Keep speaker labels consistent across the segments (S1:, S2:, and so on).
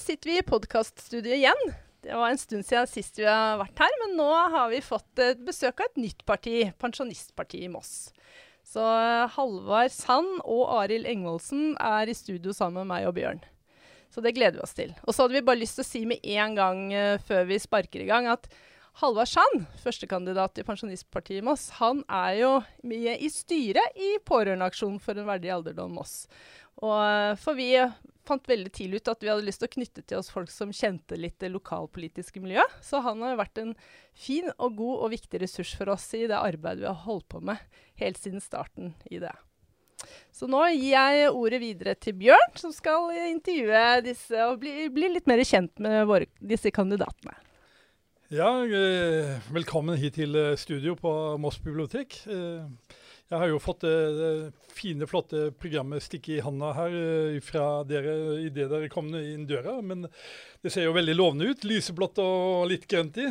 S1: Sitter vi i podkaststudio igjen. Det var en stund siden sist vi har vært her, men nå har vi fått besøk av et nytt parti, Pensjonistpartiet i Moss. Så eh, Halvard Sand og Arild Engvoldsen er i studio sammen med meg og Bjørn. Så det gleder vi oss til. Og så hadde vi bare lyst til å si med en gang uh, før vi sparker i gang, at Halvard Sand, førstekandidat i Pensjonistpartiet i Moss, han er jo mye i styret i Pårørendeaksjonen for en verdig alderdom Moss. Og, uh, for vi fant veldig tidlig ut at vi hadde lyst til å knytte til oss folk som kjente litt det lokalpolitiske miljøet. Så han har vært en fin og god og viktig ressurs for oss i det arbeidet vi har holdt på med helt siden starten i det. Så nå gir jeg ordet videre til Bjørn, som skal intervjue disse og bli, bli litt mer kjent med våre, disse kandidatene.
S2: Ja, eh, velkommen hit til eh, studio på Moss bibliotek. Eh, jeg har jo fått det, det fine, flotte programmet stikke i handa her uh, fra dere idet dere kom inn døra. Men det ser jo veldig lovende ut. Lyseblått og litt grønt i.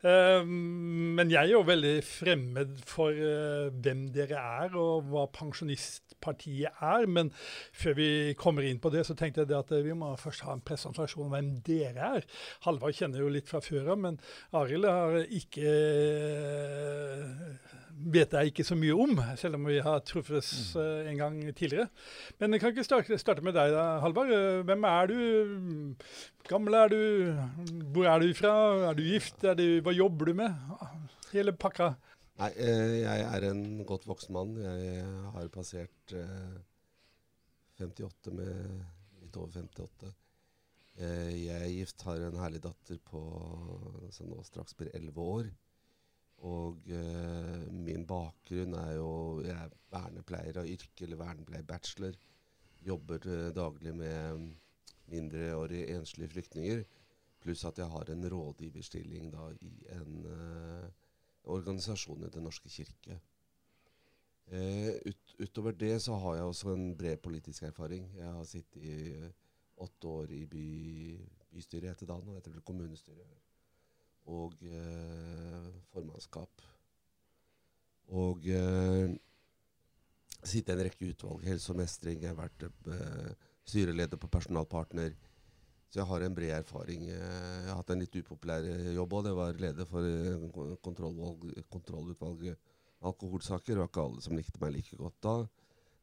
S2: Uh, men jeg er jo veldig fremmed for hvem dere er, og hva Pensjonistpartiet er. Men før vi kommer inn på det, så tenkte jeg at vi må først ha en presentasjon om hvem dere er. Halvard kjenner jo litt fra før av, men Arild har ikke vet jeg ikke så mye om, selv om vi har truffes uh, en gang tidligere. Men jeg kan ikke starte, starte med deg, da, Halvard. Eh, hvem er du? Gammel er du? Hvor er du fra? Er du gift? Er du, hva jobber du med? Hele pakka.
S3: Nei, uh, jeg er en godt voksen mann. Jeg har passert uh, 58 med litt over 58. Jeg er gift, har en herlig datter på som nå straks blir 11 år. Og uh, min bakgrunn er jo Jeg er vernepleier av yrke, eller vernepleierbachelor. Jobber uh, daglig med mindreårige enslige flyktninger. Pluss at jeg har en rådgiverstilling da, i en uh, organisasjon i Den norske kirke. Ut, utover det så har jeg også en bred politisk erfaring. Jeg har sittet i åtte år i by, bystyret heter det da, nå heter det kommunestyret og eh, formannskap. Og eh, sitte i en rekke utvalg. Helse og mestring. Jeg har vært eh, styreleder på Personalpartner. Så jeg har en bred erfaring. Jeg har hatt en litt upopulær jobb òg. Det var leder for eh, kontrollutvalget alkoholsaker. Det var ikke alle som likte meg like godt da.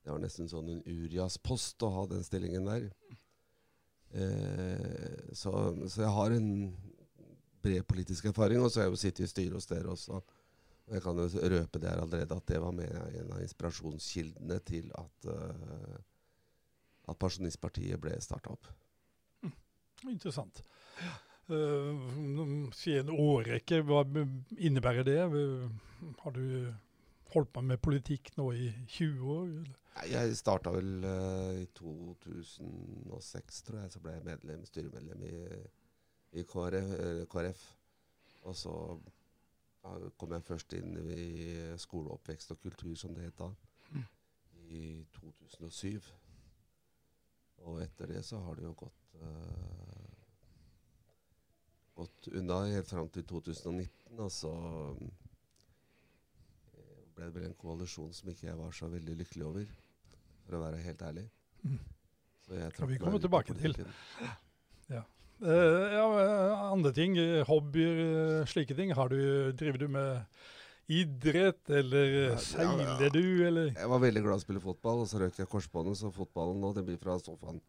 S3: Det var nesten sånn en Urias-post å ha den stillingen der. Eh, så, så, jeg har en bred politisk erfaring. Og så har jeg jo sittet i styret hos dere også. Og jeg kan jo røpe der allerede at det var med en av inspirasjonskildene til at, uh, at Pensjonistpartiet ble starta opp.
S2: Mm, interessant. Uh, si en årrekke, hva innebærer det? Har du holdt på med politikk nå i 20 år? Eller?
S3: Jeg starta vel uh, i 2006, tror jeg. Så ble jeg medlem, styremedlem i i KrF. KrF. Og så kom jeg først inn i skoleoppvekst og kultur, som det het da, i 2007. Og etter det så har det jo gått uh, gått unna helt fram til 2019. Og så eh, ble det vel en koalisjon som ikke jeg var så veldig lykkelig over, for å være helt ærlig. Mm.
S2: Så jeg Skal vi komme tilbake til. Ja. Uh, ja, andre ting, hobbyer, eh, slike ting. Har du, driver du med idrett, eller seiler ja, ja. du, eller?
S3: Jeg var veldig glad i å spille fotball, og så røk jeg korsbåndet, så fotballen nå, det blir fra sofaen.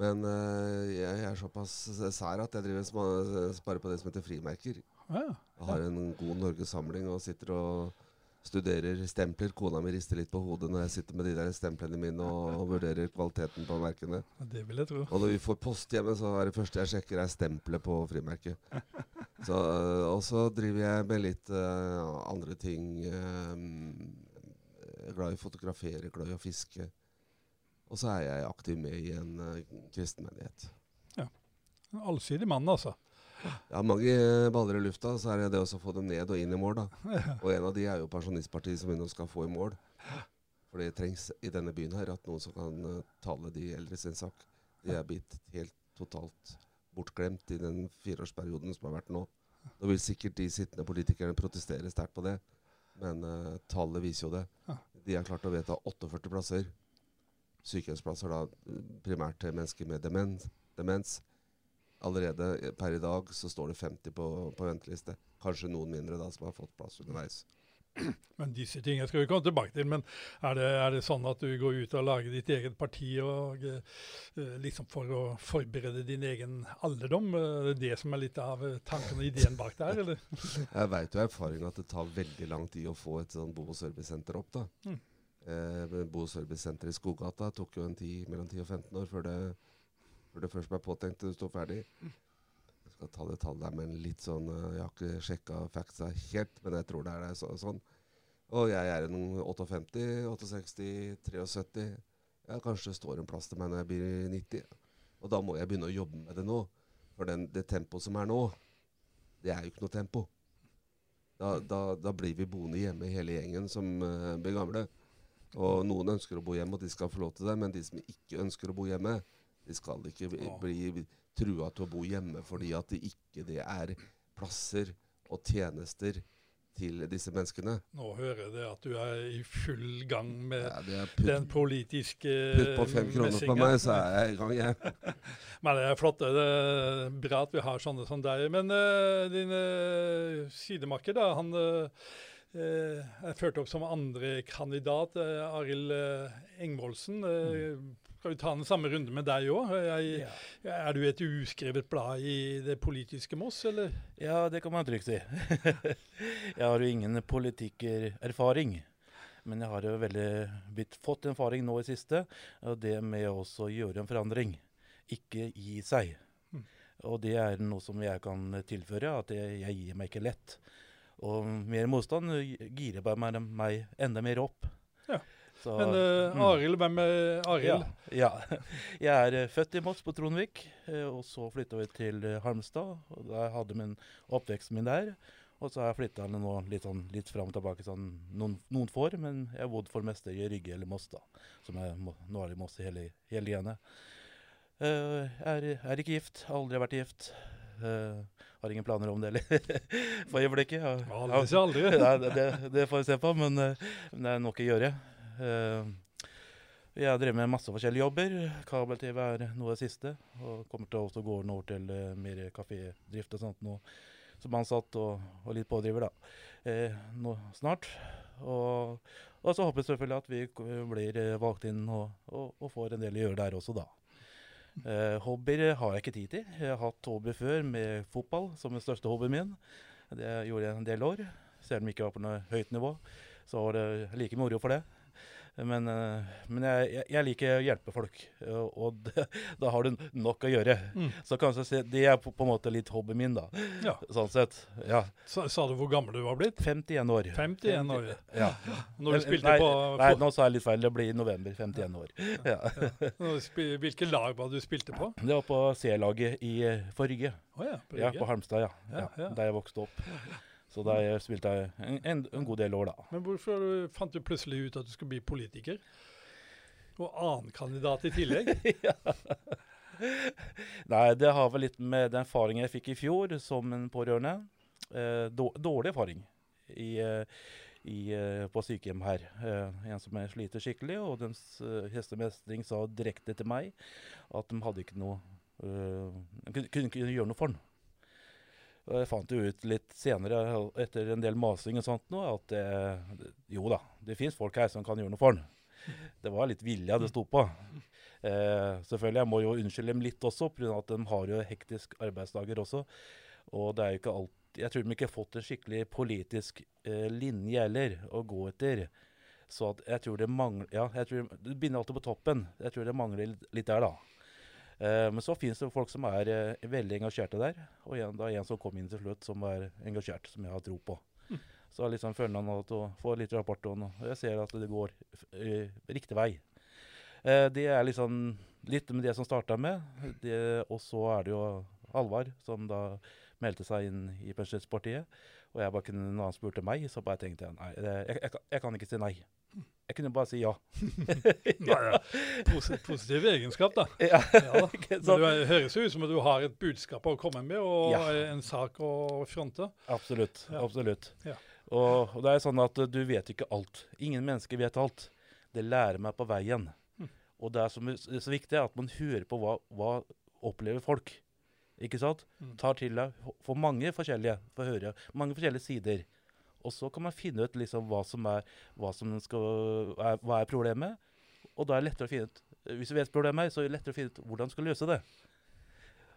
S3: Men uh, jeg er såpass sær at jeg driver sparer på det som heter frimerker. Jeg har en god norgessamling og sitter og studerer stempler. Kona mi rister litt på hodet når jeg sitter med de der stemplene mine og, og vurderer kvaliteten på merkene.
S2: Det vil jeg tro.
S3: Og når vi får post hjemme, så er det første jeg sjekker, er stempelet på frimerket. så, og så driver jeg med litt uh, andre ting. Um, glad i å fotografere, glad i å fiske. Og så er jeg aktiv med i en uh, kristen menighet.
S2: Ja. En allsidig mann, altså.
S3: Ja, mange baller i lufta. Så er det det å få dem ned og inn i mål, da. Og en av de er jo Pensjonistpartiet, som vi nå skal få i mål. For det trengs i denne byen her at noen som kan uh, tale de eldre sin sak. De er blitt helt totalt bortglemt i den fireårsperioden som har vært nå. Nå vil sikkert de sittende politikerne protestere sterkt på det, men uh, tallet viser jo det. De har klart å vedta 48 plasser. Sykehjemsplasser da primært til mennesker med demens demens. Allerede eh, per i dag så står det 50 på, på venteliste. Kanskje noen mindre da som har fått plass underveis.
S2: Men disse tingene skal vi komme tilbake til. Men er det, er det sånn at du går ut og lager ditt eget parti og, uh, liksom for å forberede din egen alderdom? Er det det som er litt av tanken og ideen bak der, eller?
S3: Jeg veit jo erfaring at det tar veldig lang tid å få et sånn bo- og servicesenter opp. da.
S2: Mm.
S3: Eh, bo- og servicesenteret i Skogata tok jo en tid, mellom 10 og 15 år før det, før det først ble påtenkt til det sto ferdig. Jeg skal ta det tallet der med en litt sånn eh, Jeg har ikke sjekka factsa helt, men jeg tror det er det så, sånn. Og jeg er en 58, 68, 73. Ja, kanskje det står en plass til meg når jeg blir 90. Og da må jeg begynne å jobbe med det nå. For den, det tempoet som er nå, det er jo ikke noe tempo. Da, da, da blir vi boende hjemme hele gjengen som uh, blir gamle. Og noen ønsker å bo hjemme, og de skal få lov til det. Men de som ikke ønsker å bo hjemme, de skal ikke bli, trua til å bo hjemme fordi at det ikke det er plasser og tjenester til disse menneskene.
S2: Nå hører jeg det at du er i full gang med
S3: Ja, er
S2: den politiske
S3: putt på fem kroner på meg, så er jeg i gang, jeg.
S2: Men det er flott. Det er bra at vi har sånne som deg. Men uh, din uh, sidemakker, da, han eh, er ført opp som andrekandidat. Uh, Arild uh, Engvoldsen. Skal vi ta den samme runde med deg òg? Er du et uskrevet blad i det politiske Moss, eller?
S4: Ja, det kan man trygt si. jeg har jo ingen politikererfaring. Men jeg har jo veldig blitt, fått erfaring nå i siste, og det med også å gjøre en forandring. Ikke gi seg.
S2: Mm.
S4: Og det er noe som jeg kan tilføre, at jeg, jeg gir meg ikke lett. Og mer motstand girer bare meg, meg enda mer opp.
S2: Ja.
S4: Så,
S2: Men uh,
S4: mm.
S2: Arild, hvem er Arild?
S4: Ja, ja. Jeg er eh, født i Moss på Tronvik, eh, og så flytta vi til Halmstad. og Der hadde min oppveksten min der. Og så har jeg flytta nå litt, sånn, litt fram og tilbake sånn, noen, noen får, men jeg har bodd for det meste i Rygge eller Moss, da. Som er, nå er i Moss hele, hele genet. Uh, er, er ikke gift, aldri vært gift. Uh, har ingen planer om det heller, for øyeblikket. Ja,
S2: Aldri si aldri.
S4: Nei, det, det, det får vi se på, men men det er nok å gjøre. Eh, jeg drevet med masse forskjellige jobber. Kabel-TV er noe av det siste. Og kommer til å gå over til eh, mer kafédrift og sånt nå, som ansatt og, og litt pådriver, da. Eh, nå snart. Og, og så håper jeg selvfølgelig at vi blir eh, valgt inn og, og får en del å gjøre der også, da. Eh, hobbyer har jeg ikke tid til. Jeg har hatt hobby før med fotball som den største hobbyen min. Det gjorde jeg en del år. Selv om jeg ikke var på noe høyt nivå, så var det like moro for det. Men, eh, men jeg, jeg, liker å hjelpe folk, og, det, da har du nok å gjøre.
S2: Mm.
S4: Så kanskje si, det er på, på en måte litt hobbyen min, da.
S2: Ja.
S4: Sånn sett. Ja.
S2: Sa, sa du hvor gammel du var blitt?
S4: 51 år.
S2: 51 år.
S4: Ja.
S2: Når du spilte
S4: nei,
S2: på
S4: Nei, nå sa jeg litt feil. Det blir i november. 51 år. Ja.
S2: Hvilke lag var det du spilte på?
S4: Det var på C-laget i forrige. for Rygge.
S2: Å ja, på
S4: Ja, på Halmstad, ja. Der jeg vokste opp. Så der jeg spilte jeg en, en, en god del år, da.
S2: Men hvorfor fant du plutselig ut at du skulle bli politiker? Og annenkandidat i tillegg?
S4: Nei, det har vel litt med den erfaringen jeg fikk i fjor som en pårørende. Eh, dårlig erfaring i, eh, i, eh, på sykehjem her. Eh, en som sliter skikkelig, og dens eh, hestemestring sa direkte til meg at de hadde ikke noe eh, kunne, kunne gjøre noe for den. Og jeg fant jo ut litt senere, etter en del masing og sånt, nå, at eh, jo da, det fins folk her som kan gjøre noe for den. Det var litt vilja det sto på. Eh, selvfølgelig, jeg må jo unnskylde dem litt også, pga. at de har jo hektisk arbeidsdager også. Og det er jo ikke alt Jeg tror de ikke har fått en skikkelig politisk eh, linje heller å gå etter. Så jeg tror det mangler Ja, jeg tror det begynner alltid på toppen. Jeg tror det mangler litt der, da. Eh, men så finnes det folk som er eh, veldig engasjerte der. Og en, er en som kom inn til slutt som er engasjert, som jeg har tro på. Så jeg liksom føler han at å få litt rapport, og jeg ser at det går eh, riktig vei. Eh, det er liksom litt med det som starta med. Det, og så er det jo Alvar, som da meldte seg inn i Pensjonistpartiet. Og jeg bare kunne, når han spurte meg, så bare tenkte jeg nei, jeg, jeg, jeg kan ikke si nei. Jeg kunne bare si ja.
S2: Nei, ja. Positiv egenskap, da.
S4: ja.
S2: Ja, da. Men
S4: sant?
S2: høres jo ut som at du har et budskap å komme med, og
S4: Ja.
S2: en sak å fronte.
S4: Absolutt.
S2: Ja.
S4: absolutt.
S2: Ja.
S4: Og, og det er sånn at uh, du vet ikke alt. Ingen mennesker vet alt. Det lærer meg på veien.
S2: Mm.
S4: Og det er så, så viktig at man hører på hva, hva opplever folk. Ikke sant?
S2: Mm.
S4: Tar til deg for mange forskjellige, får høre mange forskjellige sider. Og så kan man finne ut liksom hva som er, hva som skal, er, hva er problemet. Og da er det lettere å finne ut Hvis du vet problemet så er det lettere å finne ut hvordan du skal løse det.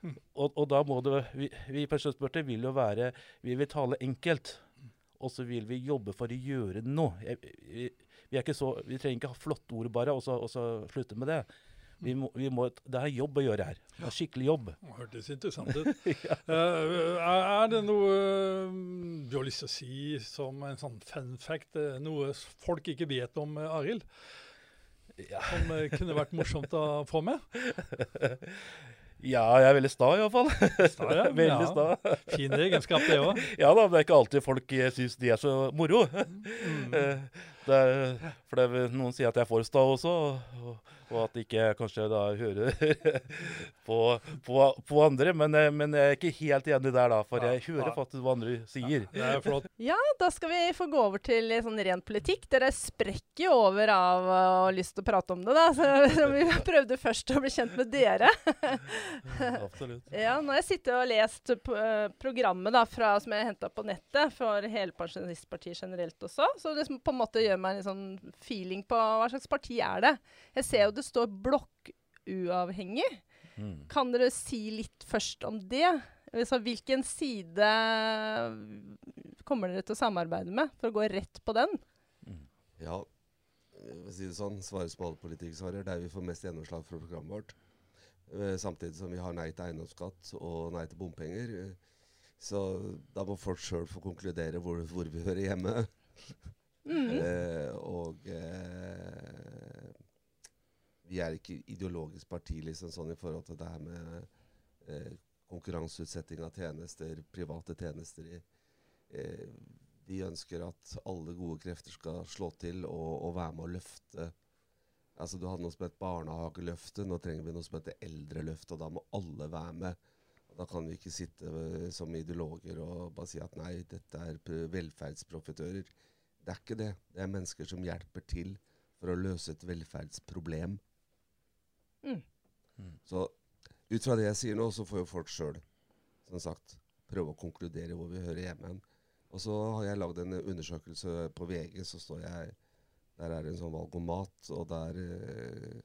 S4: Og, og da må det Vi, vi i Pensjonspartiet vil jo være Vi vil tale enkelt. Og så vil vi jobbe for å gjøre noe. Jeg, vi, vi, så, vi trenger ikke ha flotte ord bare, og så, og så slutte med det. Vi må, vi må, det er jobb å gjøre her. Det er skikkelig jobb.
S2: Det hørtes interessant ut. ja. er, er det noe eh, du har lyst til å si som en sånn fun fact, eh, noe folk ikke vet om uh, Arild?
S4: Ja.
S2: Som kunne vært morsomt å få med?
S4: Ja, jeg er veldig sta iallfall.
S2: Sta, ja.
S4: veldig
S2: Ja.
S4: sta.
S2: Fin egenskap, det òg.
S4: Ja da, men det er ikke alltid folk syns de er så moro.
S2: Mm.
S4: Eh, Det er, for det noen sier at jeg er for sta også, og, og at ikke kanskje da hører på, på, på andre. Men, eh, men jeg er ikke helt enig der, da, for jeg hører faktisk hva andre sier.
S2: Det er flott.
S1: Ja, da skal vi få gå over til sånn ren politikk. Dere sprekker jo over av å ha lyst til å prate om det, da. Så, vi prøvde først å bli kjent med dere.
S4: Absolutt.
S1: Ja, nå har jeg sittet og lest eh, programmet da, fra, som jeg henta på nettet for hele Pensjonistpartiet generelt også. Så det som på en måte gjør meg en litt sånn feeling på hva slags parti er det. Jeg ser jo det står blokkuavhengig.
S4: Mm.
S1: Kan dere si litt først om det? Så hvilken side kommer dere til å samarbeide med, for å gå rett på den?
S4: Mm.
S3: Ja, vil si det sånn, svare som alle svarer, der vi får mest gjennomslag for programmet vårt. Eh, Samtidig som vi har nei til eiendomsskatt og nei til bompenger. eh, Så da må folk sjøl få konkludere hvor, hvor vi hører hjemme.
S1: Mm.
S3: Eh, og eh, vi er ikke ideologisk parti liksom sånn i forhold til det her med eh, konkurranseutsetting av tjenester, private tjenester. i- Eh, vi ønsker at alle gode krefter skal slå til og, og være med å løfte. Altså Du hadde noe som het barnehageløftet, nå trenger vi noe som heter eldreløftet, og da må alle være med. Da kan vi ikke sitte eh, som ideologer og bare si at nei, dette er velferdsprofitører. Det er ikke det. Det er mennesker som hjelper til for å løse et velferdsproblem.
S1: Mm.
S4: Mm.
S3: Så ut fra det jeg sier nå, så får jo folk sjøl, som sagt, prøve å konkludere hvor vi hører hjemme. Og så har jeg lagd en undersøkelse på VG, så står jeg Der er det en sånn valgomat, og der eh,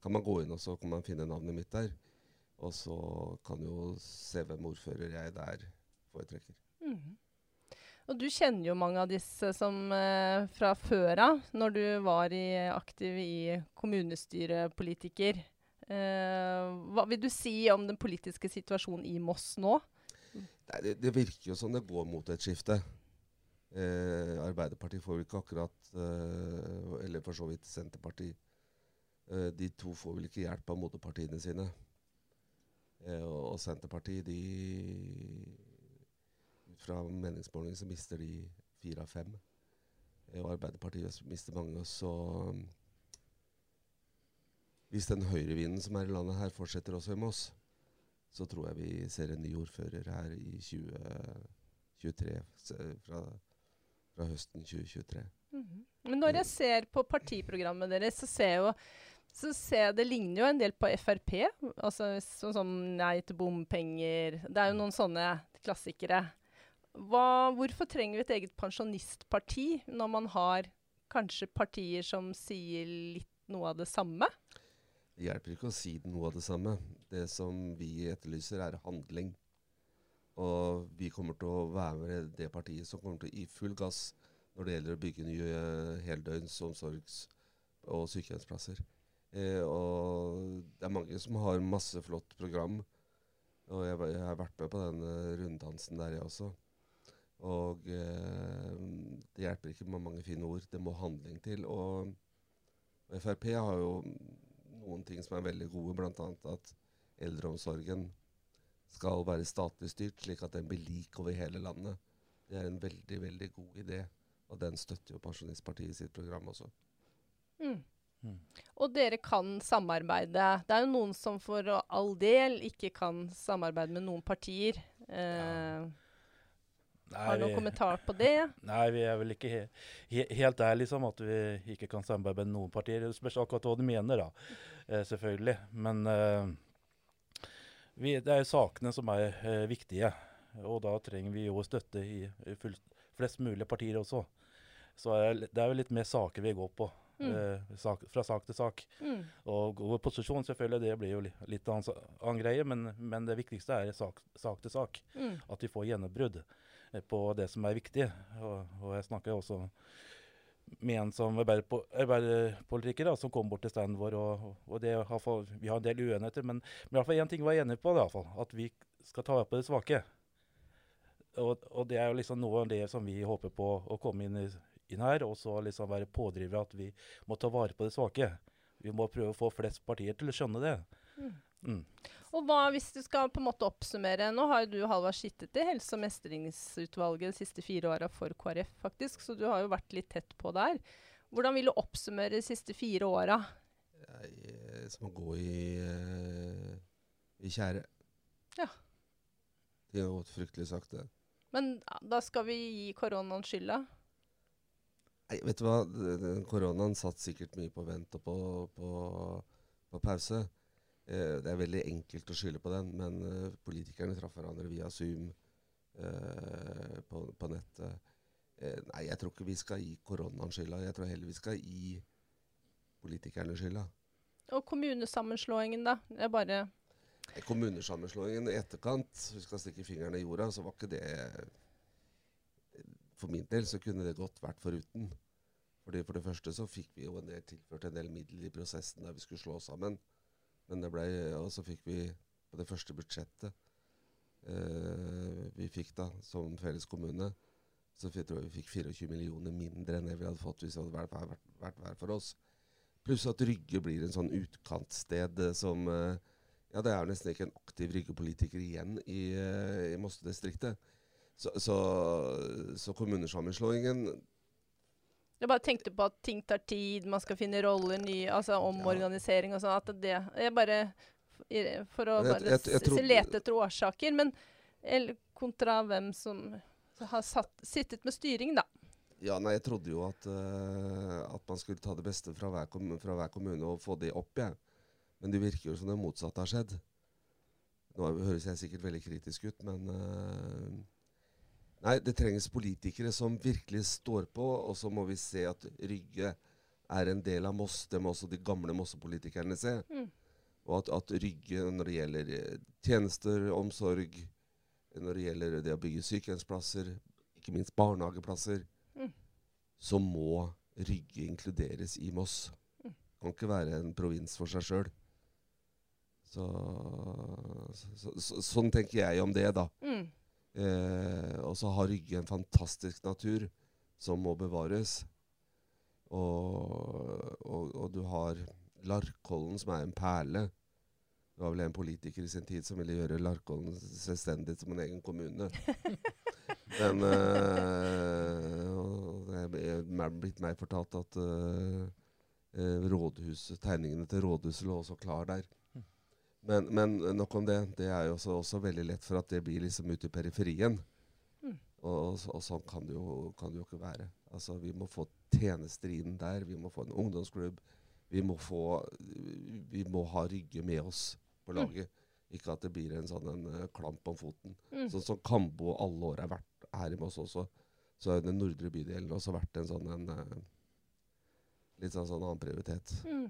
S3: kan man gå inn og så kan man finne navnet mitt der. Og så kan jo se hvem ordfører jeg der foretrekker.
S1: Mhm. Og du kjenner jo mange av disse som eh, fra før av, når du var i, aktiv i kommunestyrepolitiker. Eh, hva vil du si om den politiske situasjonen i Moss nå?
S3: Nei, det, det virker jo som det går mot et skifte. Eh, Arbeiderpartiet får vel ikke akkurat eh, Eller for så vidt Senterpartiet. Eh, de to får vel ikke hjelp av moderpartiene sine. Eh, og, og Senterpartiet, de fra meningsmålingene så mister de fire av fem. Eh, og Arbeiderpartiet mister mange. Så um, hvis den høyrevinden som er i landet her, fortsetter også i Moss, så tror jeg vi ser en ny ordfører her i 2023, fra, fra høsten 2023.
S1: Mhm. Men når jeg ser på partiprogrammet deres, så ser jeg jo så ser jeg det ligner jo en del på Frp. Altså sånn som nei til bompenger. Det er jo noen sånne klassikere. Hva, hvorfor trenger vi et eget pensjonistparti når man har kanskje partier som sier litt noe av det samme?
S3: Det hjelper ikke å si noe av det samme. Det som vi etterlyser, er handling. Og vi kommer til å være med det partiet som kommer til å gi full gass når det gjelder å bygge nye eh, heldøgns omsorgs- og sykehjemsplasser. Eh, og det er mange som har masse flott program. Og jeg, jeg har vært med på den eh, runddansen der, jeg også. Og eh, det hjelper ikke med mange fine ord. Det må handling til. Og, og Frp har jo noen ting som er veldig gode, bl.a. at eldreomsorgen skal være statlig styrt, slik at den blir lik over hele landet. Det er en veldig, veldig god idé. Og den støtter jo Pensjonistpartiet i sitt program også.
S1: Mm.
S4: Mm.
S1: Og dere kan samarbeide. Det er jo noen som for all del ikke kan samarbeide med noen partier. Eh, har du noen
S4: vi-
S1: kommentar på det?
S4: Nei, vi er vel ikke he he helt der, liksom, at vi ikke kan samarbeide med noen partier. Det spørs akkurat hva du mener, da. Eh, selvfølgelig. Men, eh, Vi, det er jo sakene som er eh, viktige. Og da trenger vi jo støtte i, i full, flest mulig partier også. Så er, det er jo litt mer saker vi går på.
S1: Mm.
S4: eh, sak, fra sak til sak.
S1: Mm.
S4: Og god posisjon, selvfølgelig, det blir jo li, litt annen, annen greie. Men, men det viktigste er sak, sak til sak.
S1: Mm.
S4: At vi får gjennombrudd på det som er viktig. Og, og jeg snakker også med en som arbeiderpolitiker da, som kom bort til standen vår. Og, og har fått- vi har en del uenigheter, men, men i hvert fall én ting var jeg enig på. i hvert fall, At vi skal ta vare på det svake. Og, og det er jo liksom noe av det som vi håper på å komme inn, inn her. Og så liksom være pådrivere at vi må ta vare på det svake. Vi må prøve å få flest partier til å skjønne det.
S1: Mm.
S4: Mm.
S1: Og hva hvis du skal på en måte oppsummere Nå har jo du Halvard sittet i helse- og mestringsutvalget de siste fire åra for KrF, faktisk, så du har jo vært litt tett på der. Hvordan vil du oppsummere de siste fire åra?
S3: Som å gå i, eh, i tjære.
S1: Ja.
S3: Det har gått fryktelig sakte.
S1: Men da skal vi gi koronaen skylda?
S3: Nei, vet du hva? Den- den Koronaen satt sikkert mye på vent og på, på, på pause. Eh, det er veldig enkelt å skylde på den, men eh, politikerne traff hverandre via Zoom eh, på, på nettet. Eh, nei, jeg tror ikke vi skal gi koronaen skylda. Jeg tror heller vi skal gi politikerne skylda.
S1: Og kommunesammenslåingen, da? Jeg bare
S3: Eh, Kommunesammenslåingen i etterkant, vi skal stikke fingrene i jorda, så var ikke det For min del så kunne det godt vært foruten. Fordi For det første så fikk vi jo en del, tilført en del midler i prosessen da vi skulle slå sammen. Men det ble, Og så fikk vi på det første budsjettet eh, vi fikk da som felles kommune, så jeg tror jeg vi fikk 24 millioner mindre enn det vi hadde fått hvis det hadde vært, vært, vært hver for oss. Pluss at Rygge blir en sånn utkantsted eh, som eh, ja, det er nesten ikke en aktiv Rygge-politiker igjen i, eh, i Mosse-distriktet. Så, så, så kommunesammenslåingen
S1: Jeg bare tenkte på at ting tar tid, man skal finne roller, ny, altså omorganisering og sånn. At det Jeg bare For å bare
S3: jeg- jeg jeg
S1: lete etter årsaker. Men eller, kontra hvem som har satt, sittet med styring, da.
S3: Ja, nei, jeg trodde jo at, uh, at man skulle ta det beste fra hver, fra hver kommune og få det opp, jeg. Men det virker jo som det motsatte har skjedd. Nå høres jeg sikkert veldig kritisk ut, men eh, Nei, det trengs politikere som virkelig står på, og så må vi se at Rygge er en del av Moss. Det må også de gamle Mosse-politikerne se.
S1: Mm.
S3: Og at, at Rygge, når det gjelder eh, tjenester, omsorg, når det gjelder det å bygge sykehjemsplasser, ikke minst barnehageplasser,
S1: Mm.
S3: så må Rygge inkluderes i Moss.
S1: Mm.
S3: Kan ikke være en provins for seg sjøl. Så, så, så, sånn tenker jeg om det, da.
S1: Mm.
S3: Eh, og så har Rygge en fantastisk natur som må bevares. Og, og, og du har Larkollen, som er en perle. Det var vel en politiker i sin tid som ville gjøre Larkollen selvstendig som en egen kommune. Men eh, det er blitt meg fortalt at eh, rådhus, tegningene til rådhuset lå også klar der. Men, men nok om det. Det er jo også, også veldig lett for at det blir liksom ute i periferien.
S1: Mm.
S3: Og, og, sånn kan det, jo, kan det jo ikke være. Altså, vi må få tjenester inn der. Vi må få en ungdomsklubb. Vi må, få, vi må ha Rygge med oss på
S1: Mm.
S3: laget. Ikke at det blir en sånn en, uh, klamp om foten.
S1: Mm.
S3: Sånn som Kambo alle år har vært her i Moss også. Så har den nordre bydelen også vært en sånn en uh, Litt sånn, sånn annen prioritet.
S1: Mm.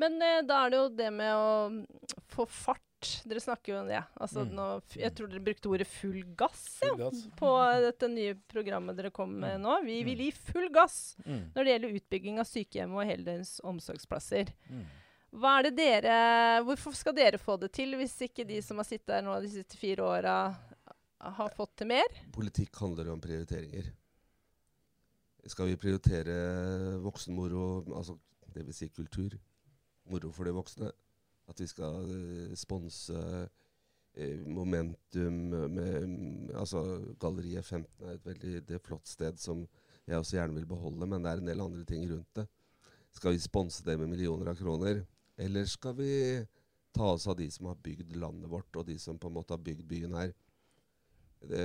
S1: Men eh, da er det jo det med å mm, få fart. Dere snakker jo om det. Altså,
S4: Mm.
S1: nå, jeg tror dere brukte ordet full gass ja,
S4: Full gass.
S1: på dette nye programmet dere kom med
S4: Mm.
S1: nå. Vi vil
S4: Mm.
S1: gi full gass
S4: Mm.
S1: når det gjelder utbygging av sykehjem og heldøgns omsorgsplasser.
S4: Mm.
S1: Hva er det dere, hvorfor skal dere få det til, hvis ikke de som har sittet her nå de siste fire åra, har fått til mer?
S3: Politikk handler om prioriteringer. Skal vi prioritere voksenmoro, altså dvs. Si kultur, moro for de voksne, at vi skal eh, sponse eh, Momentum med mm, Altså Galleriet 15 er et veldig det er flott sted som jeg også gjerne vil beholde, men det er en del andre ting rundt det. Skal vi sponse det med millioner av kroner, eller skal vi ta oss av de som har bygd landet vårt, og de som på en måte har bygd byen her? Det,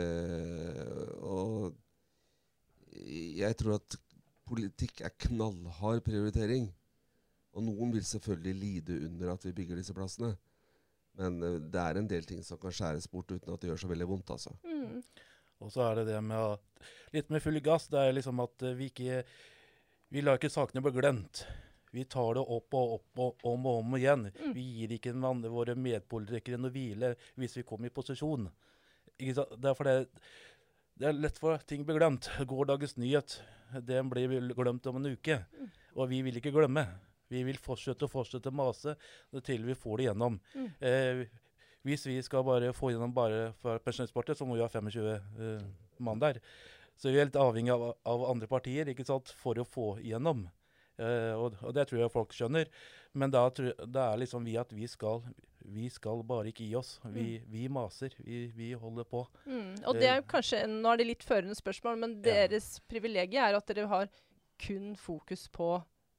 S3: og jeg tror at politikk er knallhard prioritering. Og noen vil selvfølgelig lide under at vi bygger disse plassene. Men uh, det er en del ting som kan skjæres bort uten at det gjør så veldig vondt, altså.
S1: Mm.
S4: Og så er det det med at Litt med full gass. Det er liksom at eh, vi ikke Vi lar ikke sakene bli glemt. Vi tar det opp og opp og om og om igjen.
S1: Mm.
S4: Vi gir ikke en vann- våre medpolitikere noe hvile hvis vi kommer i posisjon. Ikke sant? Derfor det, det er lett for ting blir glemt. Gårdagens nyhet den blir glemt om en uke.
S1: Mm.
S4: Og vi vil ikke glemme. Vi vil fortsette og fortsette å mase til vi får det gjennom.
S1: Mm.
S4: Eh, hvis vi skal bare få gjennom bare for Pensjonistpartiet, så må vi ha 25 eh, mann der. Så vi er litt avhengig av, av andre partier ikke sant, for å få igjennom. Eh, og, og det tror jeg folk skjønner. Men da, da er liksom vi at vi skal, vi skal bare ikke gi oss. Vi, vi maser. Vi, vi holder på.
S1: Mm. Og det er jo kanskje, Nå er det litt førende spørsmål, men
S4: Ja.
S1: deres privilegium er at dere har kun fokus på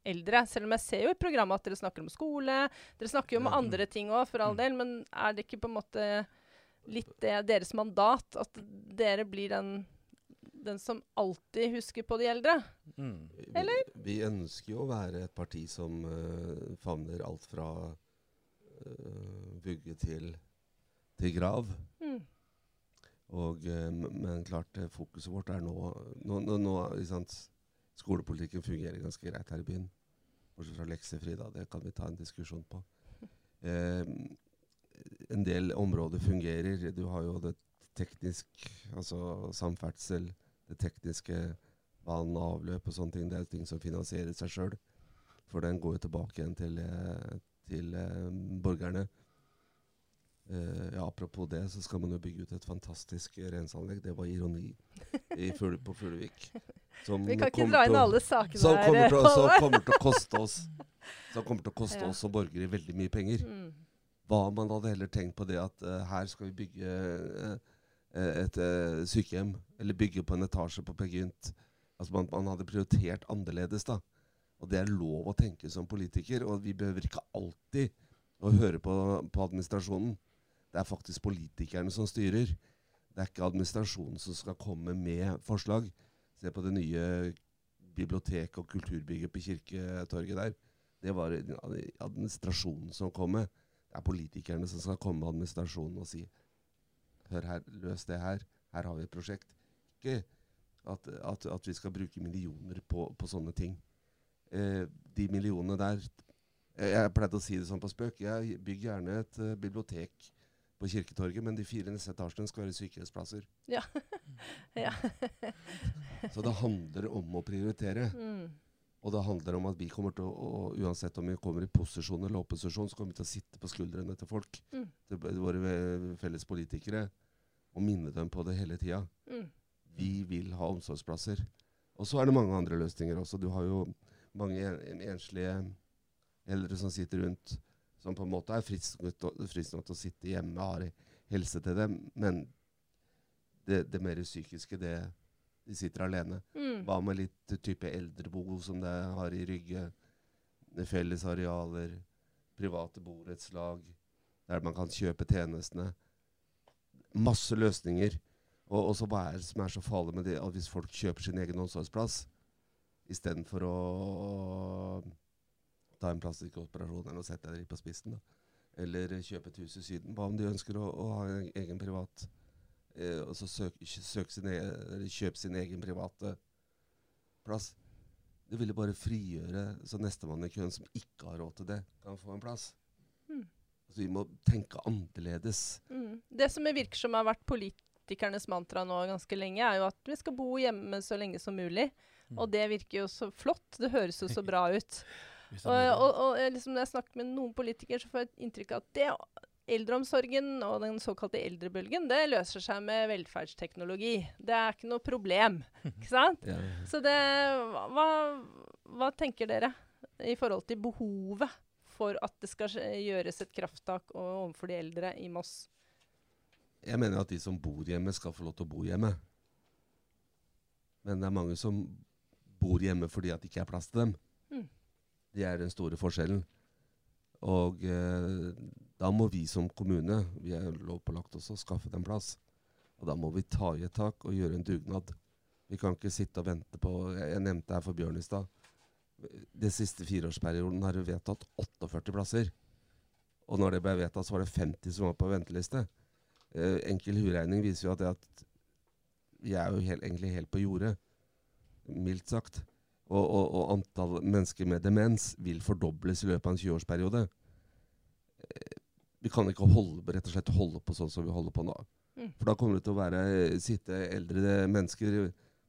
S1: eldre. Selv om jeg ser jo i programmet at dere snakker om skole. Dere snakker jo om
S3: Ja.
S1: andre ting òg, for all
S4: Mm.
S1: del. Men er det ikke på en måte litt det, deres mandat? At dere blir den, den som alltid husker på de eldre?
S4: Mm.
S3: Vi, vi ønsker jo å være et parti som uh, favner alt fra uh, vugge til, til grav.
S1: Mm.
S3: Og, uh, men klart, fokuset vårt er nå, nå, nå, nå? Skolepolitikken fungerer ganske greit her i byen. Bortsett fra leksefri, da. Det kan vi ta en diskusjon på. Eh, en del områder fungerer. Du har jo det teknisk, altså samferdsel, det tekniske vann og avløp og sånne ting. Det er ting som finansierer seg sjøl. For den går jo tilbake igjen til, eh, til eh, borgerne. Eh, ja, apropos det, så skal man jo bygge ut et fantastisk renseanlegg. Det var ironi i Fugl på Fuglevik.
S1: Vi kan ikke dra inn alle sakene
S3: som
S1: her.
S3: kommer, til, å- som kommer til å koste oss Som kommer til å koste
S1: Ja.
S3: oss som borgere veldig mye penger.
S1: Mm.
S3: Hva om man hadde heller tenkt på det at uh, her skal vi bygge eh, et eh, sykehjem, eller bygge på en etasje på Per Gynt. Altså man, man hadde prioritert annerledes, da. Og det er lov å tenke som politiker, og vi behøver ikke alltid å høre på, på administrasjonen. Det er faktisk politikerne som styrer. Det er ikke administrasjonen som skal komme med forslag. Se på det nye biblioteket og kulturbygget på Kirketorget der. Det var administrasjonen som kom med. Det er politikerne som skal komme med administrasjonen og si Hør her, løs det her. Her har vi et prosjekt. Ikke at, at, at vi skal bruke millioner på, på sånne ting. Eh, de millionene der Jeg pleide å si det sånn på spøk. Jeg bygger gjerne et uh, bibliotek på Kirketorget, men de fire neste etasjene skal være sykehjemsplasser.
S1: Ja. ja.
S3: Så det handler om å prioritere.
S1: Mm.
S3: Og det handler om at vi kommer til å, og uansett om vi kommer i posisjon eller opposisjon, så kommer vi til å sitte på skuldrene til folk,
S1: Mm.
S3: til våre felles politikere, og minne dem på det hele tida.
S1: Mm.
S3: Vi vil ha omsorgsplasser. Og så er det mange andre løsninger også. Du har jo mange en, enslige eldre som sitter rundt, som på en måte er fristende til å- sitte hjemme, har helse til dem, men det, det mer psykiske, det de sitter alene.
S1: Mm.
S3: Hva med litt type eldrebo som det har i Rygge? Fellesarealer, private borettslag, der man kan kjøpe tjenestene. Masse løsninger. Og, også hva er det som er så farlig med det at hvis folk kjøper sin egen omsorgsplass istedenfor å ta en plastikkoperasjon eller sette deg på spissen, da. eller kjøpe et hus i Syden. Hva om de ønsker å, å ha en egen privat eh, og så søk, søk sin e eller kjøpe sin egen private plass. Det ville bare frigjøre så nestemann i køen som ikke har råd til det, kan få en plass.
S1: Mm.
S3: Altså, vi må tenke annerledes.
S1: Mm. Det som virker som har vært politikernes mantra nå ganske lenge, er jo at vi skal bo hjemme så lenge som mulig.
S4: Mm.
S1: Og det virker jo så flott. Det høres jo så bra ut. Og, og, og eh, liksom når jeg snakker med noen politikere, så får jeg inntrykk av at det, eldreomsorgen og den såkalte eldrebølgen, det løser seg med velferdsteknologi. Det er ikke noe problem. Ikke sant?
S3: Ja.
S1: Så det hva, hva tenker dere i forhold til behovet for at det skal gjøres et krafttak overfor de eldre i Moss?
S3: Jeg mener at de som bor hjemme, skal få lov til å bo hjemme. Men det er mange som bor hjemme fordi at det ikke er plass til dem. Det er den store forskjellen. Og eh, da må vi som kommune, vi er lovpålagt også, skaffe dem plass. Og da må vi ta i et tak og gjøre en dugnad. Vi kan ikke sitte og vente på jeg nevnte her for Bjørn i stad. Den siste fireårsperioden har vi vedtatt 48 plasser. Og når det ble vedtatt, så var det 50 som var på venteliste. Eh, enkel huregning viser jo at, det at vi er jo helt, egentlig helt på jordet, mildt sagt. Og, og, og antall mennesker med demens vil fordobles i løpet av en 20-årsperiode. Eh, vi kan ikke holde, rett og slett holde på sånn som vi holder på nå.
S1: Mm.
S3: For da kommer det til å være, sitte eldre mennesker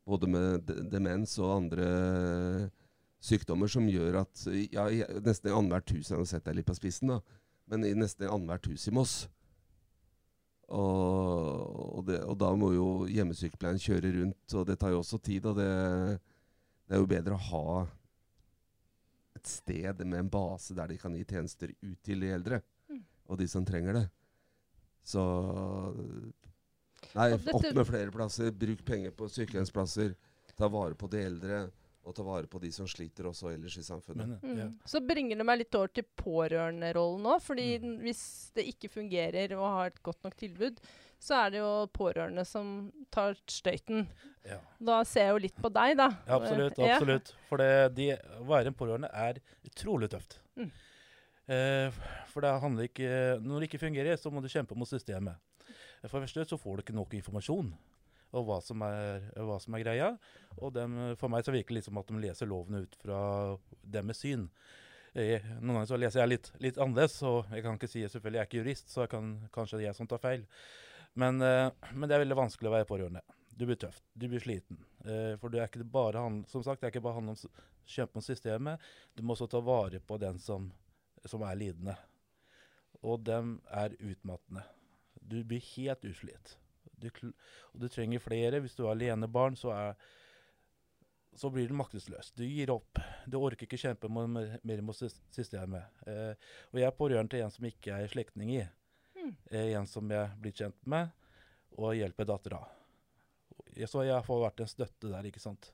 S3: både med de- demens og andre sykdommer som gjør at ja, nesten i annethvert hus Jeg har sett deg litt på spissen, da. Men i nesten annethvert hus i Moss. Og, og, det, og da må jo hjemmesykepleien kjøre rundt, og det tar jo også tid. Og det, det er jo bedre å ha et sted med en base der de kan gi tjenester ut til de eldre.
S1: Mm.
S3: Og de som trenger det. Så Nei,
S1: dette-
S3: opp med flere plasser. Bruk penger på sykehjemsplasser. Ta vare på de eldre. Og ta vare på de som sliter også ellers i samfunnet.
S4: Men,
S1: Mm. Så bringer det meg litt over til pårørenderollen nå. fordi
S4: Mm.
S1: hvis det ikke fungerer og har et godt nok tilbud, så er det jo pårørende som tar støyten.
S4: Ja.
S1: Da ser jeg jo litt på deg, da.
S4: Ja, absolutt.
S1: Ja.
S4: For det, de, å være en pårørende er utrolig tøft.
S1: Mm.
S4: Eh, for det handler ikke Når det ikke fungerer, så må du kjempe mot systemet. For det første så får du ikke nok informasjon om hva som er, hva som er greia. Og dem, for meg så virker det litt som at de leser lovene ut fra deres syn. Jeg, noen ganger så leser jeg litt, litt annerledes, og jeg kan ikke si selvfølgelig jeg er ikke jurist, så jeg kan, kanskje det er jeg som tar feil. Men, eh, men det er veldig vanskelig å være pårørende. Du blir tøft, du blir sliten. Eh, for det er ikke bare han, som sagt, det er ikke bare han om kjemper om systemet. Du må også ta vare på den som, som er lidende. Og dem er utmattende. Du blir helt utslitt. Du, og du trenger flere. Hvis du er alenebarn, så, så blir du maktesløs. Du gir opp. Du orker ikke kjempe mer mot systemet. Eh, og jeg er pårørende til en som ikke er slektning i.
S1: Mm.
S4: En som jeg blir kjent med, og hjelper dattera. Så jeg får vært en støtte der, ikke sant.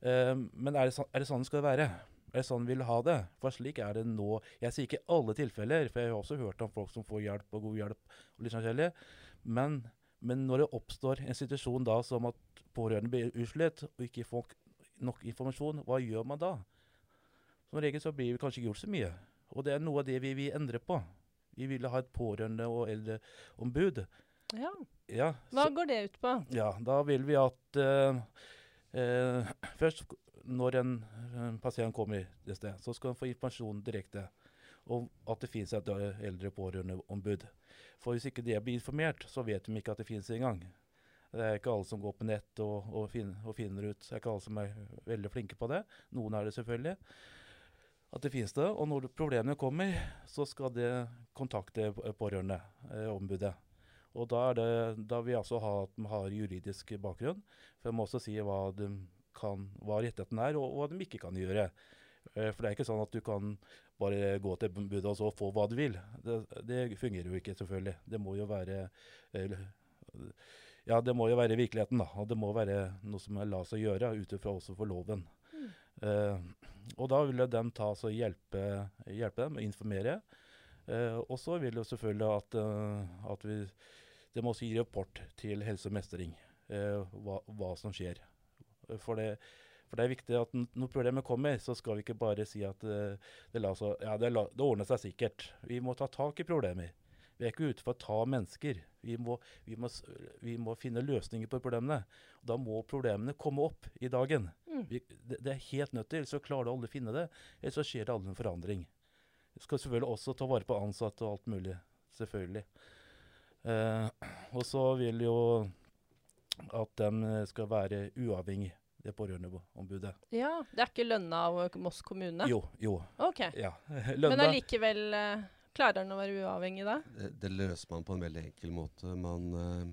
S4: Um, men er det, sånn, er det sånn det skal være? Er det sånn vi vil ha det? For slik er det nå. Jeg sier ikke alle tilfeller, for jeg har også hørt om folk som får hjelp og god hjelp. og litt sånn. Men, men når det oppstår en situasjon da som at pårørende blir utslitt og ikke får nok informasjon, hva gjør man da? Som regel så blir vi kanskje ikke gjort så mye. Og det er noe av det vi vil endre på. Vi ville ha et pårørende- og eldreombud.
S1: Ja.
S4: Ja,
S1: Hva
S4: så-
S1: går det ut på?
S4: ja, da vil vi at uh, uh, Først, når en, en pasient kommer et sted, så skal han få informasjon direkte om at det finnes et eldre pårørendeombud. For hvis ikke det blir informert, så vet de ikke at det finnes engang. Det er ikke alle som går på nett og, og, finner, og finner ut. Det er ikke alle som er veldig flinke på det. Noen er det selvfølgelig. At det finnes det. Og når problemene kommer, så skal det kontakte pårørende, eh, ombudet. Og da, er det, da vil jeg også ha at de har juridisk bakgrunn. For jeg må også si hva, de kan, hva rettigheten er, og hva de ikke kan gjøre. Eh, For det er ikke sånn at du kan bare gå til ombudet og så få hva du vil. Det, det fungerer jo ikke, selvfølgelig. Det må jo være eh, Ja, det må jo være virkeligheten, da. Og det må være noe som lar seg gjøre ut ifra også for loven.
S1: Mm.
S4: Og da vil den ta så hjelpe, hjelpe dem, informere. Eh, og så vil jo selvfølgelig at, eh, at vi Det må også gi rapport til Helse og Mestring eh, hva, hva som skjer. For det, for det er viktig at når problemet kommer, så skal vi ikke bare si at det, la så, ja, det, la, det ordner seg sikkert. Vi må ta tak i problemer. Vi er ikke ute for å ta mennesker. Vi må, vi må, vi må finne løsninger på problemene. Og da må problemene komme opp i dagen.
S1: Mm.
S4: Vi, det, det er helt nødt til, så klarer du aldri å finne det. Eller så skjer det aldri en forandring. Vi skal selvfølgelig også ta vare på ansatte og alt mulig. Selvfølgelig. Eh, og så vil jo at de skal være uavhengig, det pårørendeombudet.
S1: Ja, Det er ikke lønna av Moss kommune?
S4: Jo, jo.
S1: Ok.
S4: Ja.
S1: Men allikevel eh, klarer den å være uavhengig da?
S3: Det, det løser man på en veldig enkel måte. Man eh,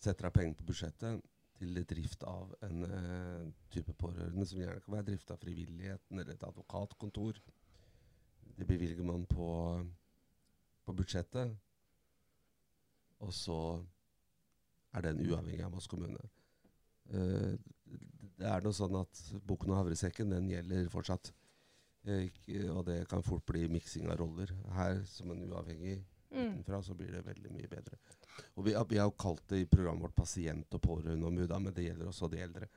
S3: setter av penger på budsjettet til drift av en uh, type pårørende som gjerne kan være drift av frivilligheten eller et advokatkontor. Det bevilger man på, på budsjettet. Og så er den uavhengig av Moss kommune. Uh, det er noe sånn at boken og havresekken den gjelder fortsatt. Uh, og det kan fort bli miksing av roller. Her som en uavhengig. Utenfra, så blir det veldig mye bedre. Og vi, har- vi har jo kalt det i programmet vårt pasient- og pårørendeombud, men det gjelder også de eldre.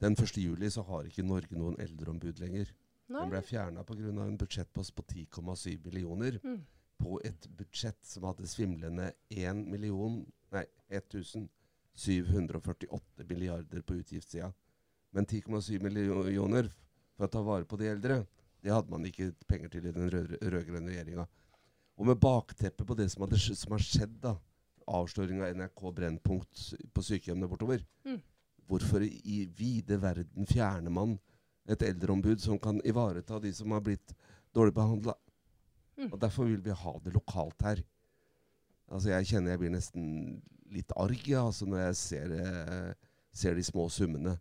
S3: Den 1. juli så har ikke Norge noen eldreombud lenger. Den
S1: Nei.
S3: ble fjerna pga. en budsjettpost på 10,7 millioner.
S1: Mm.
S3: på et budsjett som hadde svimlende 1 million, nei, 1748 milliarder på utgiftssida. Men 10,7 millioner for å ta vare på de eldre, det hadde man ikke penger til i den rød-grønne regjeringa. Og med bakteppet på det som, hadde, som har skjedd, da, avsløring av NRK Brennpunkt på sykehjemmene bortover,
S1: Mm.
S3: hvorfor i vide verden fjerner man et eldreombud som kan ivareta de som har blitt dårlig behandla?
S1: Mm.
S3: Og derfor vil vi ha det lokalt her. Altså Jeg kjenner jeg blir nesten litt arg ja, altså når jeg ser, eh, ser de små summene.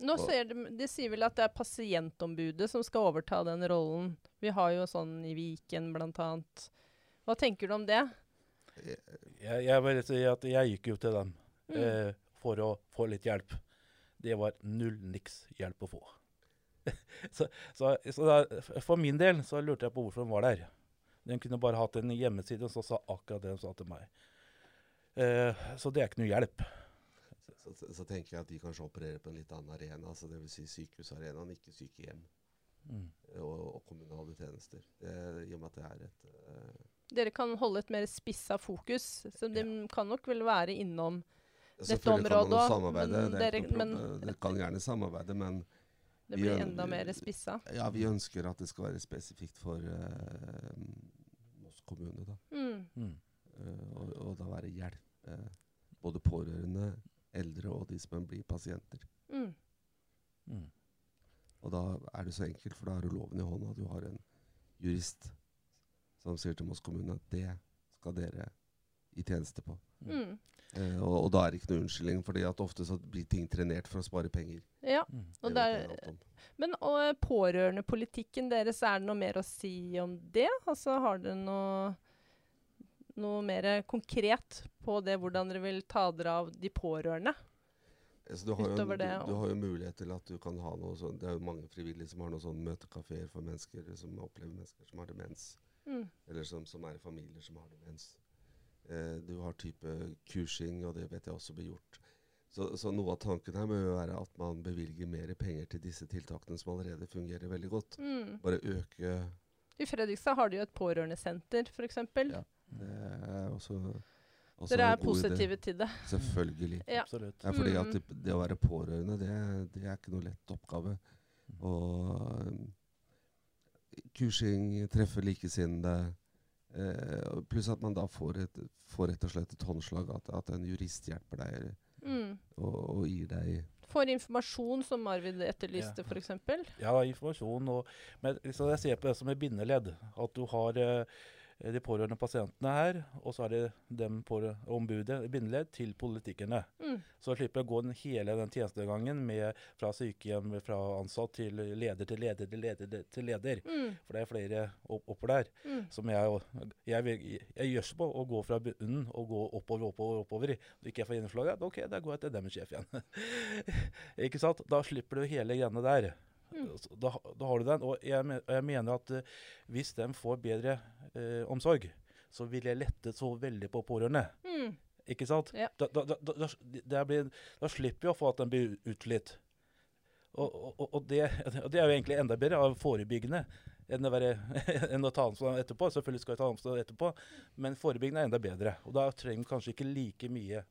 S1: Nå
S3: Og-
S1: ser de, de sier vel at det er pasientombudet som skal overta den rollen. Vi har jo sånn i Viken blant annet. Hva tenker du om det?
S4: Jeg, jeg vil si at jeg gikk jo til dem
S1: Mm.
S4: eh, for å få litt hjelp. Det var null niks hjelp å få. så så, så da, for min del så lurte jeg på hvorfor de var der. De kunne bare hatt en hjemmeside som sa akkurat det de sa til meg. Eh, så det er ikke noe hjelp.
S3: Så, så, tenker jeg at de kanskje opererer på en litt annen arena. altså Dvs. Si sykehusarenaen, ikke sykehjem
S4: Mm.
S3: og, og kommunale tjenester. Det, I og med at det er et eh,
S1: Dere kan holde et mer spissa fokus, så de kan nok vel være innom Dette
S3: kan man
S1: området
S3: òg.
S1: men
S3: det, er
S1: dere- men-
S3: det kan gjerne samarbeide, men
S1: Det blir
S3: vi,
S1: enda mer spissa.
S3: ja, vi ønsker at det skal være spesifikt for eh, Moss kommune. da.
S1: Mm.
S4: Mm.
S3: Uh, og, og da være hjelp. eh, både pårørende, eldre og de som blir pasienter.
S1: Mm.
S4: Mm.
S3: Og da er det så enkelt, for da har du loven i hånda. Du har en jurist som sier til Moss kommune at det skal dere i tjeneste på.
S1: Mm.
S3: Eh, og, og da er det ikke noe unnskyldning, for at ofte så blir ting trenert for å spare penger.
S1: Ja.
S4: Mm.
S1: Og er,
S3: om.
S1: men og pårørendepolitikken deres, er det noe mer å si om det? Altså Har dere noe, noe mer konkret på det, hvordan dere vil ta dere av de pårørende?
S3: Altså, du, har jo,
S1: utover
S3: du, du har jo mulighet til at du kan ha noe sånn Det er jo mange frivillige som har noen sånn møtekafeer for mennesker som opplever mennesker som har demens.
S1: Mm.
S3: Eller som, som er i familier som har demens. Eh, du har type kursing, og det vet jeg også blir gjort. Så, så noe av tanken her må jo være at man bevilger mer penger til disse tiltakene som allerede fungerer veldig godt.
S1: Mm.
S3: Bare øke
S1: I Fredrikstad har de jo et pårørendesenter, f.eks.
S3: Ja. Det er også, også
S1: Dere er positive til det.
S3: Selvfølgelig.
S1: Ja.
S4: Absolutt.
S3: Ja, fordi
S1: Mm.
S3: at det, det å være pårørende, det, det er ikke noe lett oppgave. Og um, kursing, treffe likesinnede. Eh, pluss at man da får, et, får rett og slett et håndslag. At, at en jurist hjelper deg
S1: Mm.
S3: og, og gir deg
S1: Får informasjon, som Arvid etterlyste,
S4: Ja.
S1: f.eks.
S4: Ja, informasjon og Men liksom jeg ser på det som et bindeledd. At du har eh, de pårørende pasientene her, og så er det dem på ombudet, bindeledd, til politikerne.
S1: Mm.
S4: Så slipper jeg å gå den hele den tjenestegangen med fra sykehjem, fra ansatt til leder til leder til leder til leder.
S1: Mm.
S4: For det er flere opp, oppover der.
S1: Mm.
S4: Som jeg, jeg, jeg, jeg gjør så på å gå fra bunnen og gå oppover, oppover, oppover. Når ikke jeg får gjennomslag, ja, OK, da går jeg til dem sjef igjen. ikke sant? Da slipper du hele greiene der.
S1: Mm.
S4: Da, da har du den. Og jeg, jeg mener at eh, hvis de får bedre eh, omsorg, så vil jeg lette så veldig på pårørende.
S1: Mm.
S4: Ikke sant?
S1: Ja.
S4: Da, da, da, da, blir, da slipper vi å få at den blir utslitt. Og, og, og, det, og det er jo egentlig enda bedre av forebyggende enn å, være, enn å ta ansvar etterpå. Selvfølgelig skal vi ta ansvar etterpå, men forebyggende er enda bedre. Og da trenger vi kanskje ikke like mye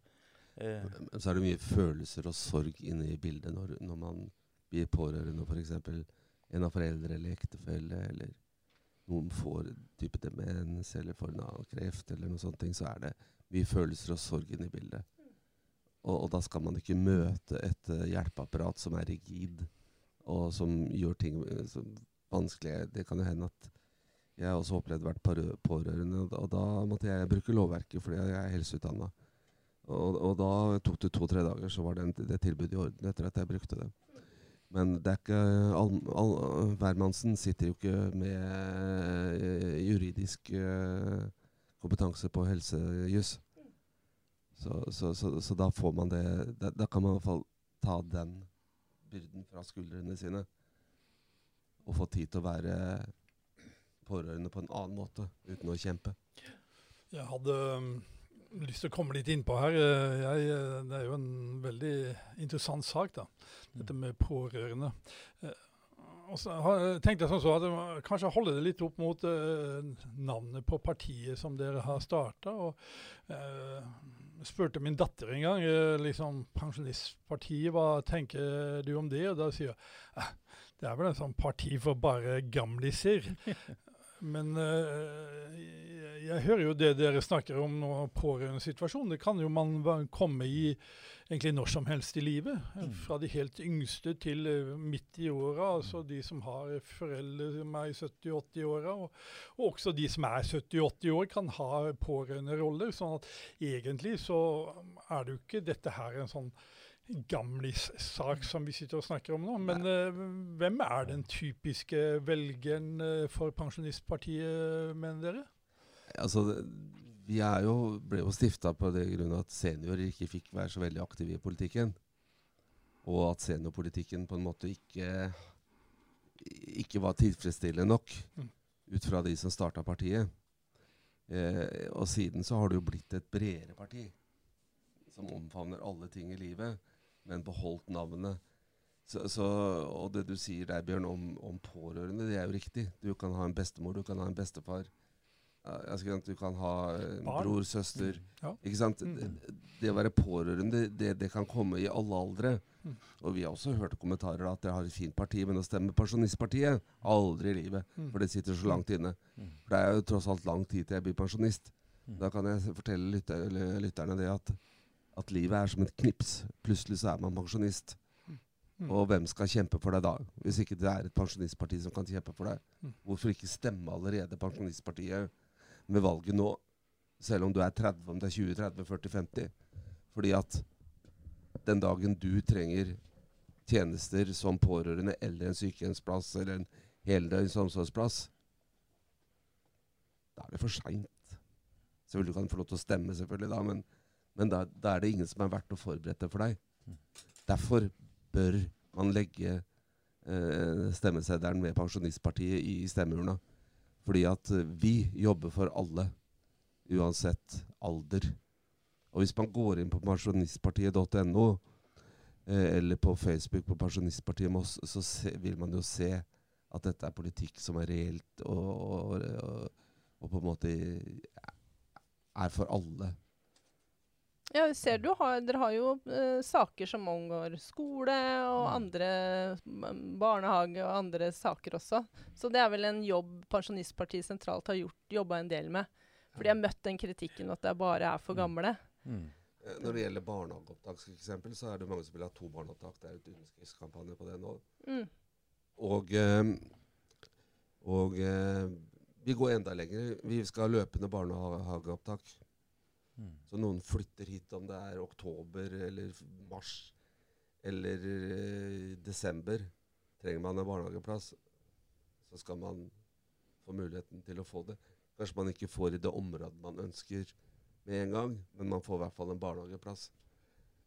S4: eh,
S3: så er det mye følelser og sorg inne i bildet når, når man blir pårørende, f.eks. en av foreldre eller ektefelle, eller noen får type demens eller får en annen kreft, eller noen sånne ting, så er det mye følelser og sorg inne i bildet. Og, og da skal man ikke møte et uh, hjelpeapparat som er rigid, og som gjør ting eh, som vanskelige. Det kan jo hende at jeg har også opplevd å være pårørende, og da, måtte jeg bruke lovverket fordi jeg er helseutdanna. Og, og da tok det to-tre dager, så var det, det tilbudet i orden etter at jeg brukte det. Men det er ikke all, all, hvermannsen sitter jo ikke med eh, juridisk eh, kompetanse på helsejuss. Så, så, så, så da får man det da, da kan man i hvert fall ta den byrden fra skuldrene sine. Og få tid til å være pårørende på en annen måte, uten å kjempe.
S2: Jeg hadde lyst til å komme litt innpå her. Eh, Jeg, eh, det er jo en veldig interessant sak, da. Dette med pårørende. Eh, Og så har- tenkte jeg sånn så at jeg kanskje holde det litt opp mot navnet på partiet som dere har starta. Eh, spurte min datter en gang liksom, Pensjonistpartiet, hva tenker du om det? Og da sier hun det er vel en sånn parti for bare gamliser. Men eh, jeg, hører jo det dere snakker om nå, pårørendesituasjonen. Det kan jo man komme i egentlig når som helst i livet. eh, Fra de helt yngste til eh, midt i åra. Altså de som har foreldre som er i 70-80-åra. Og, og også de som er 70-80 år, kan ha pårørenderoller. Sånn at egentlig så er det jo ikke dette her en sånn gamlis-sak som vi sitter og snakker om nå. Men uh, hvem er den typiske velgeren uh, for Pensjonistpartiet, mener dere?
S3: Altså, vi er jo, ble jo stifta på det grunn at seniorer ikke fikk være så veldig aktive i politikken. Og at seniorpolitikken på en måte ikke, ikke var tilfredsstillende nok
S2: Mm.
S3: ut fra de som starta partiet. Eh, og siden så har det jo blitt et bredere parti som omfavner alle ting i livet, men beholdt navnet. Så, så, og det du sier der, Bjørn, om, om pårørende, det er jo riktig. Du kan ha en bestemor, du kan ha en bestefar. Du kan ha en bror, søster.
S2: Ja.
S3: Ikke sant?
S2: Mm.
S3: Det, det å være pårørende, det, det kan komme i alle aldre.
S2: Mm.
S3: Og vi har også hørt kommentarer at dere har et fint parti, men å stemme Pensjonistpartiet aldri i livet.
S2: Mm.
S3: For det sitter så langt inne.
S4: Mm.
S3: For det er jo tross alt lang tid til jeg blir pensjonist.
S4: Mm.
S3: Da kan jeg fortelle lytter, lytterne det at, at livet er som et knips. Plutselig så er man pensjonist.
S2: Mm.
S3: Og hvem skal kjempe for deg da? Hvis ikke det er et pensjonistparti som kan kjempe for deg.
S2: Mm.
S3: Hvorfor ikke stemme allerede Pensjonistpartiet med valget nå? Selv om du er 30, om det er 20, 30, 40, 50. Fordi at den dagen du trenger tjenester som pårørende eller en sykehjemsplass eller en heldøgns omsorgsplass, da er det for seint. Selvfølgelig kan du få lov til å stemme, selvfølgelig da, men, men da, da er det ingen som er verdt å forberede for deg. Derfor bør man legge eh, stemmeseddelen med Pensjonistpartiet i stemmeurna. Fordi at eh, vi jobber for alle, uansett alder. Og hvis man går inn på pensjonistpartiet.no, eh, eller på Facebook på Pensjonistpartiet Moss, så se, vil man jo se at dette er politikk som er reelt og, og, og, og på en måte er for alle.
S1: Ja, vi ser du har, Dere har jo eh, saker som omgår skole og
S3: Mm.
S1: andre mm, barnehage og andre saker også. Så det er vel en jobb Pensjonistpartiet sentralt har gjort, jobba en del med. For de har møtt den kritikken at det bare er for
S4: Mm.
S1: gamle.
S4: Mm.
S3: Mm. Når det gjelder barnehageopptak, eksempel, så er det mange som vil ha to barnehageopptak. Det er et underskriftskampanje på det nå.
S1: Mm.
S3: Og, eh, og eh, vi går enda lenger. Vi skal ha løpende barnehageopptak.
S4: Mm.
S3: Så noen flytter hit om det er oktober eller mars eller eh, desember. Trenger man en barnehageplass, så skal man få muligheten til å få det. Kanskje man ikke får i det området man ønsker med en gang, men man får i hvert fall en barnehageplass.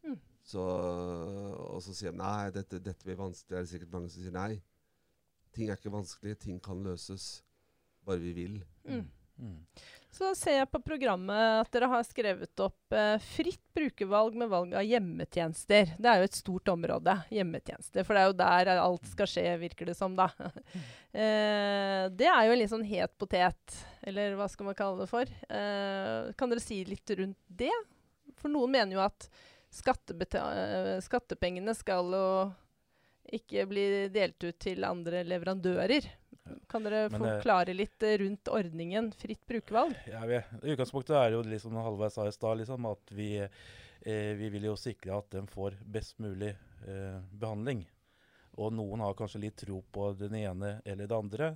S1: Mm.
S3: Så, og så sier de nei, dette, dette blir vanskelig. Det er sikkert mange som sier nei. Ting er ikke vanskelig, ting kan løses. Bare vi vil.
S1: Mm. Så ser jeg på programmet at dere har skrevet opp eh, fritt brukervalg med valg av hjemmetjenester. Det er jo et stort område, hjemmetjenester. For det er jo der alt skal skje, virker det som, da. eh, det er jo en litt sånn het potet, eller hva skal man kalle det for. Eh, kan dere si litt rundt det? For noen mener jo at eh, skattepengene skal jo ikke bli delt ut til andre leverandører. Kan dere
S4: Men, eh,
S1: forklare litt eh, rundt ordningen fritt brukervalg?
S4: Ja, vi, utgangspunktet er jo liksom Halvveis sa i stad, liksom, at vi, eh, vi vil jo sikre at de får best mulig eh, behandling. Og noen har kanskje litt tro på den ene eller det andre.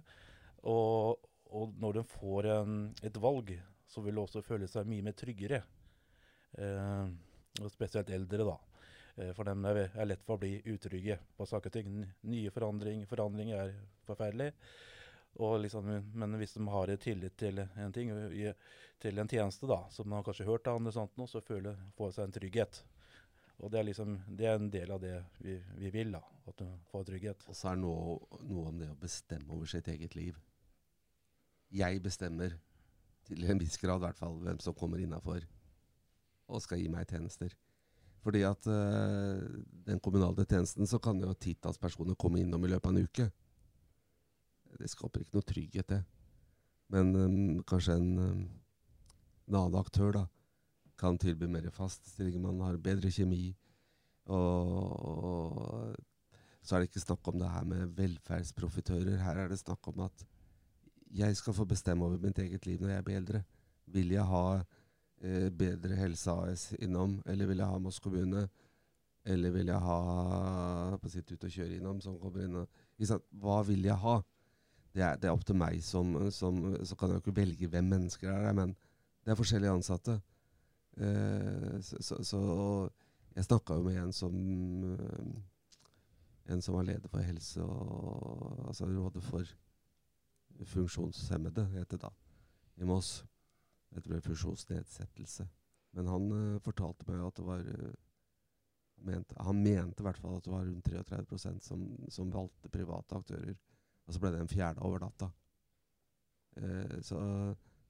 S4: Og, og når de får en, et valg, så vil de også føle seg mye mer tryggere. Eh, og spesielt eldre, da. Eh, for dem er, lett for å bli utrygge på saker og ting. Nye forandring, forandring er forferdelig. Liksom, men hvis de har tillit til en ting, til en tjeneste, da, som de har kanskje hørt av andre, sånt, så føler får seg en trygghet. Og det er liksom, det er en del av det vi, vi vil, da, at de får trygghet.
S3: Og så er det noe, noe om det å bestemme over sitt eget liv. Jeg bestemmer, til en viss grad i hvert fall, hvem som kommer innafor og skal gi meg tjenester. Fordi at uh, den kommunale tjenesten så kan jo titalls personer komme innom i løpet av en uke. det skaper ikke noe trygghet, det. Men um, kanskje en, um, en annen aktør da, kan tilby mer fast stilling. Man har bedre kjemi. Og, og så er det ikke snakk om det her med velferdsprofitører. Her er det snakk om at jeg skal få bestemme over mitt eget liv når jeg blir eldre. Vil jeg ha eh, Bedre Helse AS innom, eller vil jeg ha Moss kommune? Eller vil jeg ha på sitt ut og kjøre innom, som kommer inn Hva vil jeg ha? Det er, det er opp til meg som, som, Så kan jeg jo ikke velge hvem mennesker er der, men det er forskjellige ansatte. Eh, så, så, så jeg snakka jo med en som eh, en som var leder for helse og altså Rådet for funksjonshemmede, het det da, i Moss. Jeg tror det er funksjonsnedsettelse. Men han uh, fortalte meg at det var uh, mente, Han mente i hvert fall at det var rundt 33% som, som valgte private aktører. Og så ble det en fjerde over natta. Uh, så,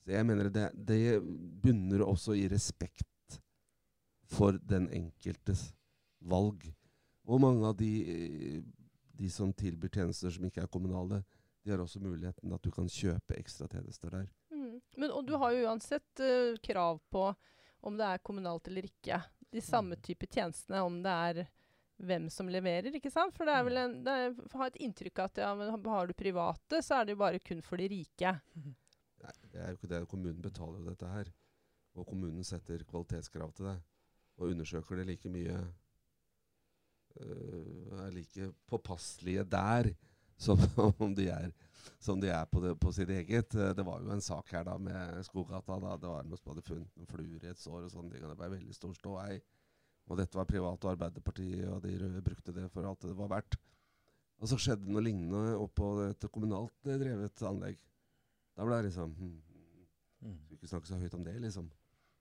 S3: så, jeg mener det, det bunner også i respekt for den enkeltes valg. Og mange av de, de, som tilbyr tjenester som ikke er kommunale, de har også muligheten at du kan kjøpe ekstra tjenester der.
S1: Men, og du har jo uansett uh, krav på om det er kommunalt eller ikke. De samme mm. type tjenestene, om det er hvem som leverer, ikke sant? For det er vel mm. en, det er, har et inntrykk av at ja, men har du private, så er det jo bare kun for de rike.
S3: Nei, det er jo ikke det. Kommunen betaler jo dette her. Og kommunen setter kvalitetskrav til det. Og undersøker det like mye uh, er like påpasselige der som om de er, som de er på, det, på, sitt eget. Uh, det var jo en sak her da med Skogata. Da. Det var noen som hadde funnet noen fluer i et sår. og sånne ting, og Det ble veldig stor ståhei. Og dette var privat og Arbeiderpartiet, og de røde brukte det for alt det var verdt. Og så skjedde noe lignende oppå et kommunalt drevet anlegg. Da ble det liksom hm. Skulle ikke snakke så høyt om det, liksom.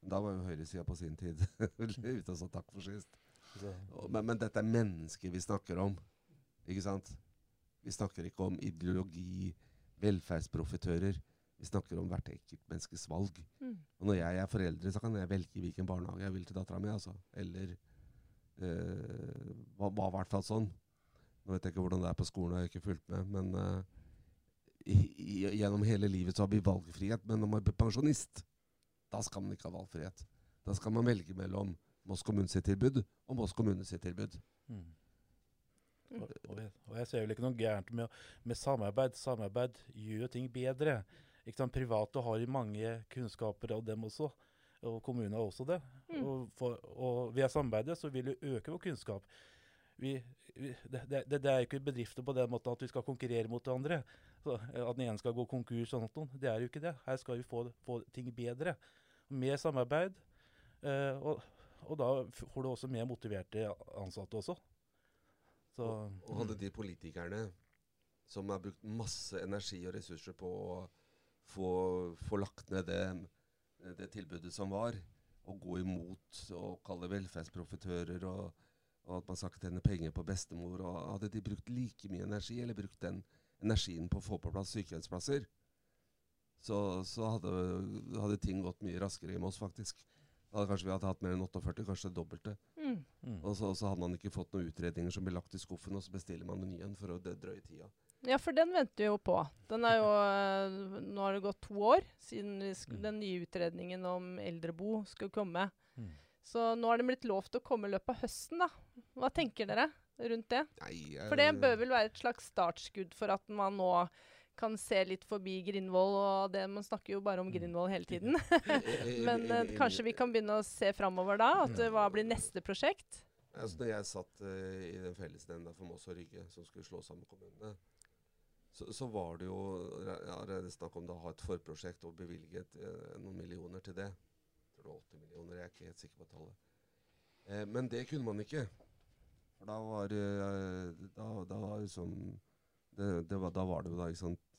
S3: Da var jo høyresida på sin tid ute og sa takk for sist. Men, men, dette er mennesker vi snakker om. Ikke sant? Vi snakker ikke om ideologi, velferdsprofitører. Vi snakker om hvert enkelt menneskes valg. Mm. Og når jeg er foreldre, så kan jeg velge hvilken barnehage jeg vil til dattera mi. Altså. Eller øh, var, var i hvert fall sånn. Nå vet jeg ikke hvordan det er på skolen, jeg har ikke fulgt med. Men øh, i, i, gjennom hele livet så har vi valgfrihet. Men når man blir pensjonist, da skal man ikke ha valgfrihet. Da skal man velge mellom Moss kommune sitt tilbud og Moss kommune sitt tilbud. Mm.
S4: Og, og, jeg, og, jeg ser vel ikke noe gærent med, med samarbeid. Samarbeid gjør jo ting bedre. Ikke sant? Private har mange kunnskaper av dem også, og kommunene har også det. Mm. Og, for, og ved samarbeidet så vil vi øke vår kunnskap. Vi, vi, det, det, det, er ikke bedrifter på den måten at vi skal konkurrere mot hverandre. At den ene skal gå konkurs og sånt. Det er jo ikke det. Her skal vi få, få ting bedre. Mer samarbeid. Eh, og og da får du også mer motiverte ansatte også.
S3: Så, og, og hadde de politikerne som har brukt masse energi og ressurser på å få, få lagt ned det, det, tilbudet som var, og gå imot og kalle velferdsprofitører og, og at man skal ikke tjene penger på bestemor og Hadde de brukt like mye energi, eller brukt den energien på å få på plass sykehjemsplasser, så, så hadde, hadde, ting gått mye raskere i Moss, faktisk. Da hadde kanskje vi hadde hatt mer enn 48, kanskje det dobbelte. Mm. Mm. Og så, så, hadde han ikke fått noen utredninger som ble lagt i skuffen, og så bestiller man en ny en for å drøye tida.
S1: Ja, for den venter vi jo på. Den er jo, uh, nå har det gått to år siden mm. den nye utredningen om eldrebo skulle komme. Mm. Så nå har den blitt lovt å komme i løpet av høsten, da. Hva tenker dere rundt det? Nei, jeg, for det bør vel være et slags startskudd for at man nå kan se litt forbi Grindvoll, og det, man snakker jo bare om mm. Grindvoll hele tiden. Men uh, kanskje vi kan begynne å se framover da? At, uh, hva blir neste prosjekt?
S3: Altså, når jeg satt uh, i den fellesnemnda for Moss og Rygge, som skulle slå sammen kommunene, så, så, var det jo ja, snakk om å ha et forprosjekt og bevilge noen millioner til det. Jeg tror det var 80 millioner, jeg er ikke helt sikker på tallet. men det kunne man ikke. For da var, da, da var liksom det, det var, Da var det jo da ikke sant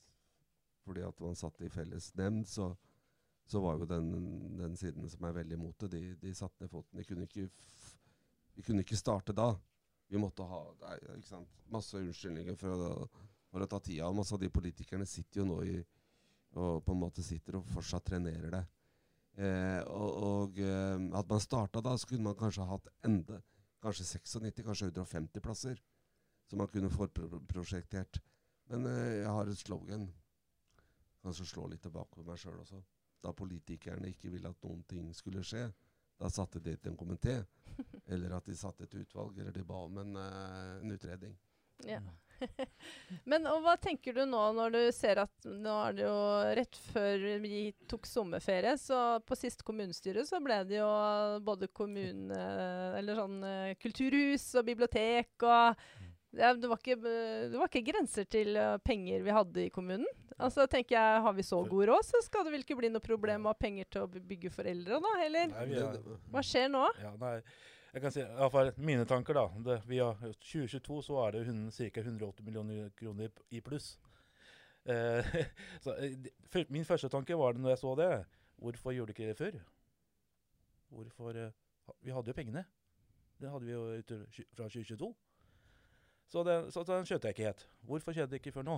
S3: fordi at man satt i felles nemnd, så, så, var jo den, den, siden som er veldig imot det, de, de satte ned foten. De kunne ikke, vi kunne ikke starte da. Vi måtte ha nei, ikke sant? masse unnskyldninger for å, for å ta tida. Og masse av de politikerne sitter jo nå i og på en måte sitter og fortsatt trenerer det. Eh, og, og eh, Hadde man starta da, så kunne man kanskje hatt enda kanskje 96, kanskje 150 plasser som man kunne forprosjektert. Men eh, jeg har et slogan. Kanskje slå litt tilbake på meg sjøl også. Da politikerne ikke ville at noen ting skulle skje, da satte de til en komité. Eller at de satte et utvalg, eller de ba om en, uh, en utredning.
S1: Ja. Men og hva tenker du nå når du ser at nå er det jo rett før vi tok sommerferie, så på sist kommunestyre så ble det jo både kommune... Eller sånn eh, kulturhus og bibliotek og ja, det, var ikke, det var ikke grenser til eh, penger vi hadde i kommunen. Altså tenker jeg, Har vi så god råd, så skal det vel ikke bli noe problem å ha penger til å bygge foreldre da? Eller
S4: Nei, er,
S1: hva skjer nå?
S4: ja, nei, jeg kan si, i hvert fall mine tanker da. Det, vi har 2022 så er det ca. 180 millioner kroner i- i pluss. Eh, så, eh, min første tanke var det når jeg så det. Hvorfor gjorde du ikke det før? Hvorfor eh, Vi hadde jo pengene. Det hadde vi jo fra 2022. Så, det, så den skjønte jeg ikke helt. Hvorfor skjedde det ikke før nå?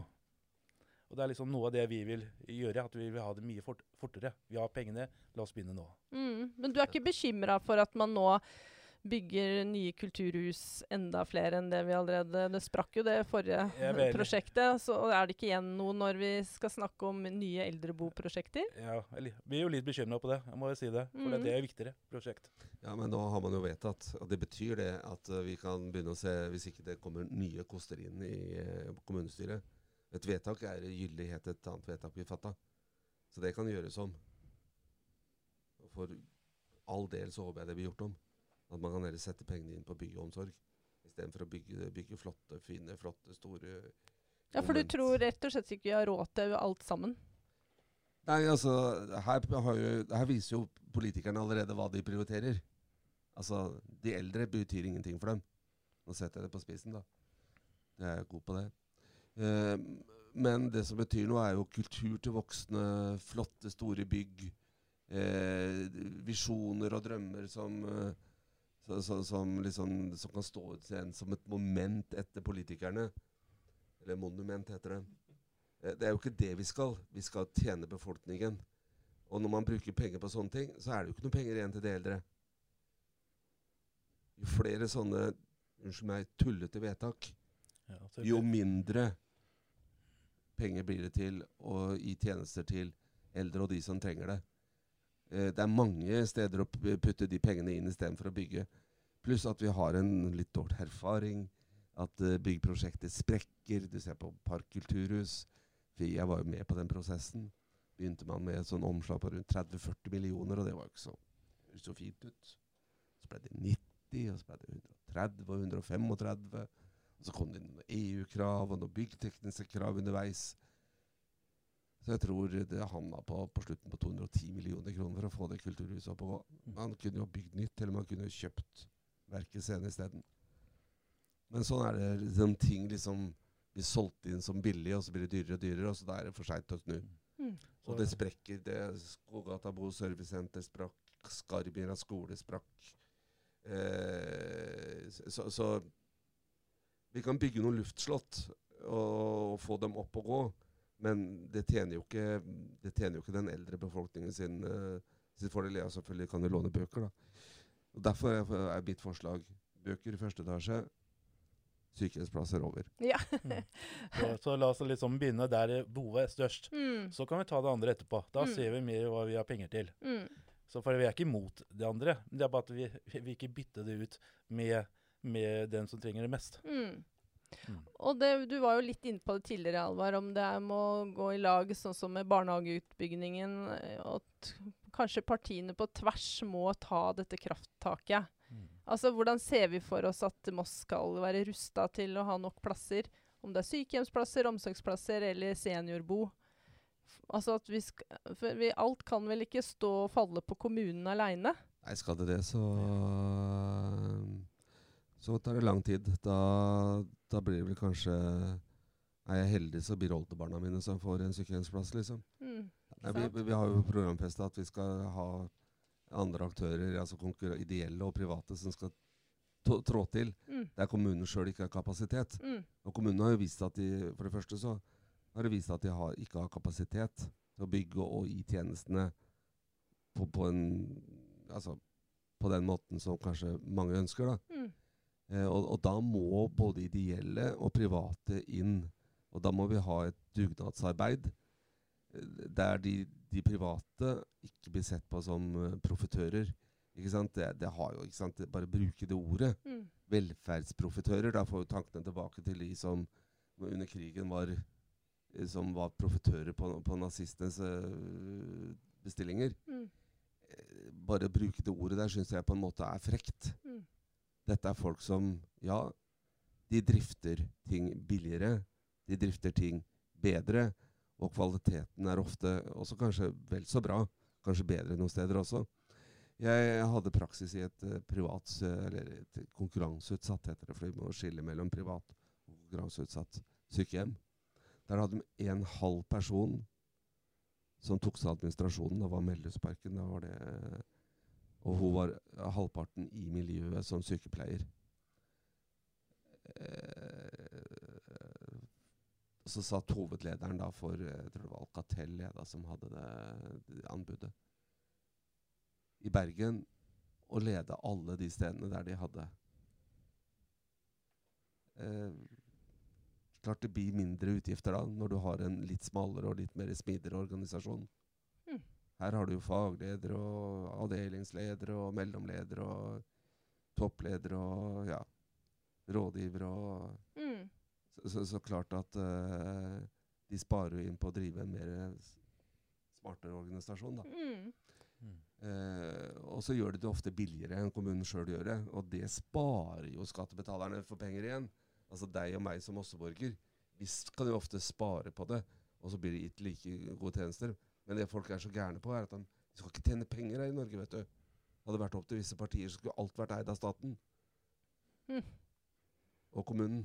S4: Og det er liksom noe av det vi vil gjøre. At vi vil ha det mye fort, fortere. Vi har pengene, la oss begynne nå.
S1: Mm. Men du er ikke bekymra for at man nå bygger nye kulturhus enda flere enn det vi allerede Det sprakk jo det forrige prosjektet. Så er det ikke igjen noe når vi skal snakke om nye eldreboprosjekter?
S4: Ja, vi er jo litt bekymra på det, jeg må jo si det. For
S1: mm.
S4: det er et viktigere prosjekt.
S3: Ja, men nå har man jo vedtatt, og det betyr det at eh, vi kan begynne å se, hvis ikke det kommer nye koster inn i eh, kommunestyret Et vedtak er gyldighet et annet vedtak vi fatta. Så det kan gjøres om. For all del så håper jeg det blir gjort om. At man kan heller sette pengene inn på bygg og omsorg. Istedenfor å bygge, bygge flotte, fine, flotte, store
S1: Ja, for du tror rett og slett ikke vi har råd til alt sammen?
S3: Nei, altså, her, har jo, her viser jo politikerne allerede hva de prioriterer. Altså, de eldre betyr ingenting for dem. Nå setter jeg det på spissen, da. Jeg er god på det. Eh, men det som betyr noe, er jo kultur til voksne, flotte, store bygg. Eh, visjoner og drømmer som, eh, så, så, som, liksom, som kan stå ut igjen som et moment etter politikerne. Eller monument, heter det. Det er jo ikke det vi skal. Vi skal tjene befolkningen. Og når man bruker penger på sånne ting, så er det jo ikke noe penger igjen til de eldre. Jo flere sånne unnskyld meg, tullete vedtak,
S4: Ja,
S3: jo mindre penger blir det til å gi tjenester til eldre og de som trenger det. Eh, Det er mange steder å putte de pengene inn istedenfor å bygge. Pluss at vi har en litt dårlig erfaring. At byggprosjektet byggeprosjektet sprekker. Du ser på Park kulturhus. Jeg var jo med på den prosessen. Begynte man med et sånn omslag på rundt 30-40 millioner, og det var jo ikke så, så fint ut. Så ble det 90, og så ble det 130 og 135. Så kom det noen EU-krav og noen byggtekniske krav underveis. Så jeg tror det havna på, på slutten på 210 millioner kroner for å få det kulturhuset opp og gå. Man kunne jo bygd nytt, eller man kunne jo kjøpt verket senere isteden. Men sånn er det. Liksom, ting liksom blir solgt inn som billig, og så blir det dyrere og dyrere, og så da er det for seint å snu.
S1: Mm.
S3: Og det sprekker. det Skogata Bo Servicesenter sprakk. Skarbjella skole sprakk. Eh, så, så vi kan bygge noen luftslott og, få dem opp og gå, men det tjener jo ikke, det tjener jo ikke den eldre befolkningen sin, uh, sin fordel. Ja, selvfølgelig kan de låne bøker, da. Og Derfor er, er mitt forslag bøker i første etasje, sykehjemsplasser over.
S1: Ja.
S4: Så, så la oss liksom begynne der behovet er størst.
S1: Mm.
S4: Så kan vi ta det andre etterpå. Da
S1: Mm.
S4: ser vi mer hva vi har penger til.
S1: Mm.
S4: Så for Vi er ikke imot det andre, men det er bare at vi vi ikke bytte det ut med, med den som trenger det mest.
S1: Mm.
S4: Mm.
S1: Og det, du var jo litt inne på det tidligere, Alvar, om det er må gå i lag, sånn som med barnehageutbyggingen. eh, at kanskje partiene på tvers må ta dette krafttaket.
S4: Mm.
S1: Altså, Hvordan ser vi for oss at Moss skal være rusta til å ha nok plasser? Om det er sykehjemsplasser, omsorgsplasser eller seniorbo. Altså at vi sk for vi, Alt kan vel ikke stå og falle på kommunen aleine?
S3: Nei, skal det det, så Så tar det lang tid. Da, da blir det vel kanskje Er jeg heldig, så blir det oldebarna mine som får en sykehjemsplass, liksom.
S1: Mm.
S3: Nei, vi, vi har jo programfesta at vi skal ha andre aktører, altså ideelle og private, som skal trå til
S1: Mm.
S3: der kommunen sjøl ikke har kapasitet.
S1: Mm.
S3: Og kommunen har jo vist at de For det første så har det vist at de har, ikke har kapasitet til å bygge og gi tjenestene på, på en Altså på den måten som kanskje mange ønsker, da. Eh, og, og da må både ideelle og private inn Og da må vi ha et dugnadsarbeid eh, der de, de private ikke blir sett på som uh, profitører. Ikke sant? Det, det har jo, ikke sant? Bare bruke det ordet.
S1: Mm.
S3: Velferdsprofitører. Da får jo tankene tilbake til de som under krigen var, eh, som var profitører på, på nazistenes bestillinger.
S1: Mm.
S3: Eh, Bare bruke det ordet der syns jeg på en måte er frekt.
S1: Mm.
S3: Dette er folk som, ja, de drifter ting billigere. De drifter ting bedre. Og kvaliteten er ofte også kanskje vel så bra. Kanskje bedre noen steder også. Jeg hadde praksis i et uh, privat, eller et konkurranseutsatt, heter det, for vi må skille mellom privat og konkurranseutsatt sykehjem. Der hadde de en halv person som tok seg administrasjonen. Da var Melhusparken. Da var det, og hun var eh, halvparten i miljøet som sykepleier. Eh, så satt hovedlederen da for eh, jeg tror det var Alcatel ja, da, som hadde det, det anbudet i Bergen og lede alle de stedene der de hadde. Eh, klart det blir mindre utgifter da, når du har en litt smalere og litt mer smidigere organisasjon. Her har du jo fagledere og avdelingsledere og mellomledere og toppledere og ja, rådgivere og
S1: Mm.
S3: så, så, så klart at uh, de sparer jo inn på å drive en mer smartere organisasjon. da.
S1: Mm.
S4: Mm.
S3: Eh, og så gjør de det ofte billigere enn kommunen sjøl gjør det. Og det sparer jo skattebetalerne for penger igjen. Altså deg og meg som Osseborger. Vi kan jo ofte spare på det, og så blir det gitt like gode tjenester. Men det folk er så gærne på, er at de, de skal ikke tjene penger her i Norge, vet du. Hadde det vært opp til visse partier, så skulle alt vært eid av staten.
S1: Mm.
S3: Og kommunen.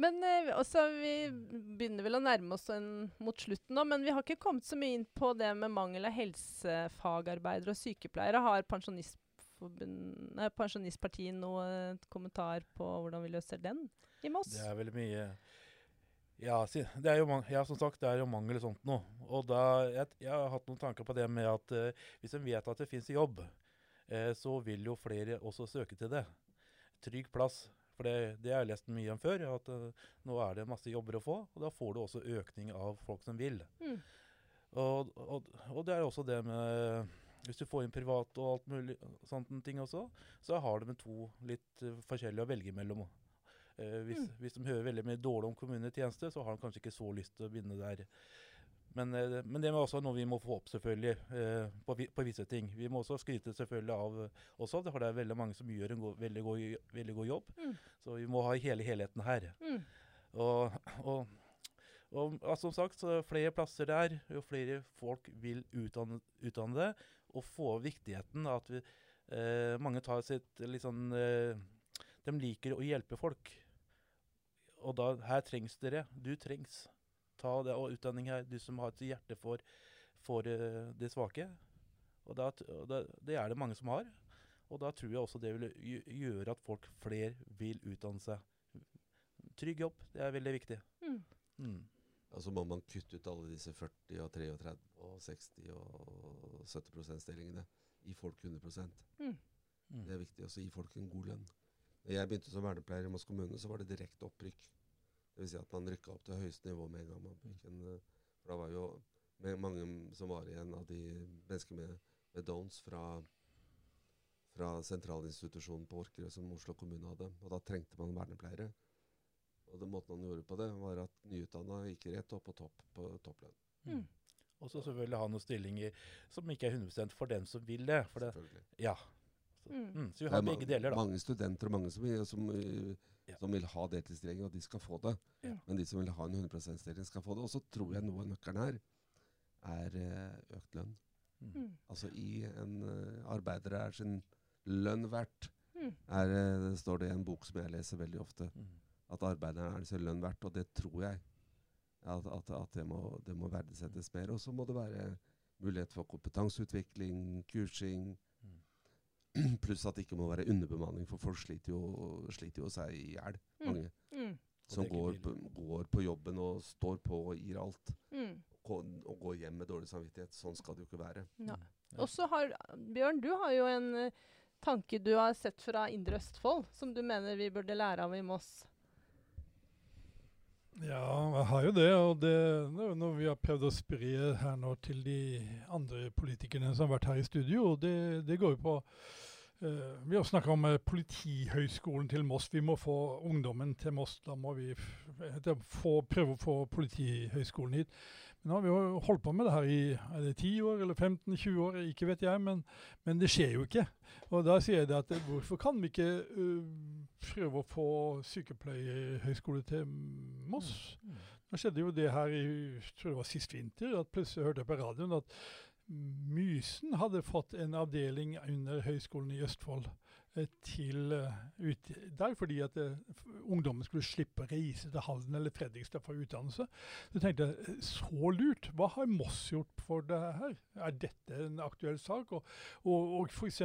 S1: Men eh, også, vi begynner vel å nærme oss en, mot slutten nå, men vi har ikke kommet så mye inn på det med mangel av helsefagarbeidere og sykepleiere. Har Pensjonistpartiet noen kommentar på hvordan vi løser den i Moss?
S4: Det er veldig mye ja, det er jo, man- ja, som sagt, det er jo mangel sånt nå. Og da, jeg, jeg har hatt noen tanker på det med at eh, hvis en vet at det fins jobb, eh, så vil jo flere også søke til det. Trygg plass. For det, det har jeg lest mye om før, at eh, nå er det masse jobber å få. Og da får du også økning av folk som vil.
S1: Mm.
S4: Og, og, og det er også det med Hvis du får inn privat og alt mulig sånne ting også, så har du med to litt eh, forskjellige å velge mellom. Eh, hvis,
S1: Mm.
S4: hvis de hører veldig mye dårlig om kommunetjeneste, så har de kanskje ikke så lyst til å begynne der. Men, eh, men det er også noe vi må få opp selvfølgelig eh, på, på visse ting. Vi må også skryte selvfølgelig av eh, også, det er veldig mange som gjør en go veldig, god, veldig god jobb.
S1: Mm.
S4: Så vi må ha hele helheten her.
S1: Mm.
S4: Og, og, og ja, som sagt, så flere plasser der, jo flere folk vil utdanne, utdanne det, og få viktigheten av at vi, eh, mange tar sitt litt sånn eh, De liker å hjelpe folk. Og da, her trengs dere. Du trengs. Ta det og utdanning her, du som har et hjerte for, for det svake. Og, da, og da, det er det mange som har. Og da tror jeg også det vil gjøre at folk flere vil utdanne seg. Trygg jobb, det er veldig viktig.
S1: Mm.
S4: Mm.
S3: Og så må man kutte ut alle disse 40 og 33 og 60 og 70 %-stillingene. Gi folk 100
S1: Mm.
S4: Mm.
S3: Det er viktig også gi folk en god lønn. Da jeg begynte som vernepleier i Moss kommune, så var det direkte opprykk. Dvs. Si at man rykka opp til høyeste nivå med en gang. Man fikk en, eh, for da var jo mange som var igjen av de mennesker med, med downs fra, fra sentralinstitusjonen på Orkerøy som Oslo kommune hadde. Og da trengte man vernepleiere. Og den måten man gjorde på det, var at nyutdanna gikk rett opp på topp på topplønn.
S1: Mm.
S4: Og så selvfølgelig ha noen stillinger som ikke er 100% for dem som vil det. For det ja. Så,
S1: Mm.
S4: mm, så vi har begge deler, da.
S3: Mange studenter og mange som, som, uh,
S4: Ja.
S3: som vil ha deltidsstillinger, og de skal få det.
S1: Ja.
S3: Men de som vil ha en 100 %-stilling, skal få det. Og så tror jeg noe av nøkkelen her er eh, økt lønn.
S4: Mm.
S1: Mm.
S3: Altså i en arbeider er sin lønn verdt.
S1: Mm.
S3: Er, eh, det står det i en bok som jeg leser veldig ofte.
S4: Mm.
S3: At arbeideren er sin lønn verdt, og det tror jeg. At, at, at det, må, det må verdisettes mer. Og så må det være mulighet for kompetanseutvikling, kursing.
S4: Mm.
S3: Pluss at det ikke må være underbemanning, for folk sliter jo, sliter jo seg i hjel.
S1: Mm.
S3: Mange
S1: Mm.
S3: som går på, går på jobben og står på og gir alt.
S1: Mm.
S3: Gå- Og går hjem med dårlig samvittighet. Sånn skal det jo ikke være.
S1: Ja.
S4: Ja.
S1: Og så har Bjørn, du har jo en eh, tanke du har sett fra Indre Østfold, som du mener vi burde lære av i Moss.
S2: Ja, jeg har jo det. Og det, når vi har prøvd å spre her nå til de andre politikerne som har vært her i studio, det, det går jo på uh, Vi har snakka om uh, Politihøgskolen til Moss. Vi må få ungdommen til Moss. Da må vi få, prøve å få Politihøgskolen hit. Men nå har vi jo holdt på med det her i er det 10 år eller 15-20 år, ikke vet jeg. Men, men, det skjer jo ikke. Og da sier jeg det at hvorfor kan vi ikke uh, prøve å få sykepleierhøyskole til Moss? Mm. mm. Nå skjedde jo det her i tror det var sist vinter, at plutselig hørte jeg på radioen at Mysen hadde fått en avdeling under Høgskolen i Østfold til uh, ut der, fordi at uh, ungdommen skulle slippe å reise til Halden eller Fredrikstad for utdannelse. Så tenkte jeg så lurt. Hva har Moss gjort for det her? Er dette en aktuell sak? Og, og, og f.eks.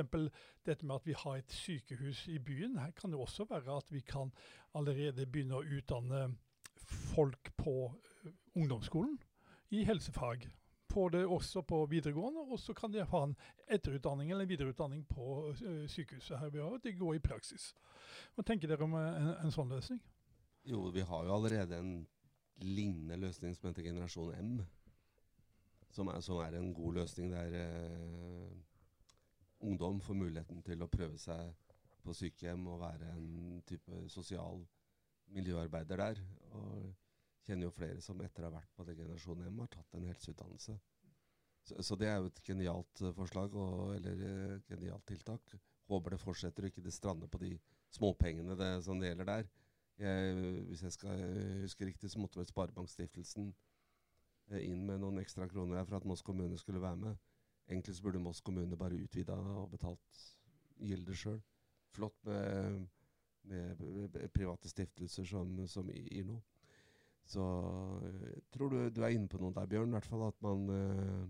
S2: dette med at vi har et sykehus i byen. Her kan det også være at vi kan allerede begynne å utdanne folk på ungdomsskolen i helsefag får det også på videregående, og så kan de ha en etterutdanning eller videreutdanning på uh, sykehuset her vi har, at de går i praksis. Hva tenker dere om en, en, sånn løsning?
S3: Jo, vi har jo allerede en lignende løsning som heter Generasjon M. Som er, som er en god løsning der uh, ungdom får muligheten til å prøve seg på sykehjem og være en type sosial miljøarbeider der. og kjenner jo flere som etter å ha vært på det generasjonen hjemme, har tatt en helseutdannelse. Så, så, det er jo et genialt uh, forslag, og, eller uh, genialt tiltak. Håper det fortsetter og ikke det strander på de småpengene det, som det gjelder der. Jeg, hvis jeg skal huske riktig, så måtte vel Sparebankstiftelsen inn med noen ekstra kroner her for at Moss kommune skulle være med. Egentlig så burde Moss kommune bare utvida og betalt gildet sjøl. Flott med, med, private stiftelser som, som gir noe. Så jeg eh, tror du, du er inne på noe der, Bjørn. I hvert fall at man uh,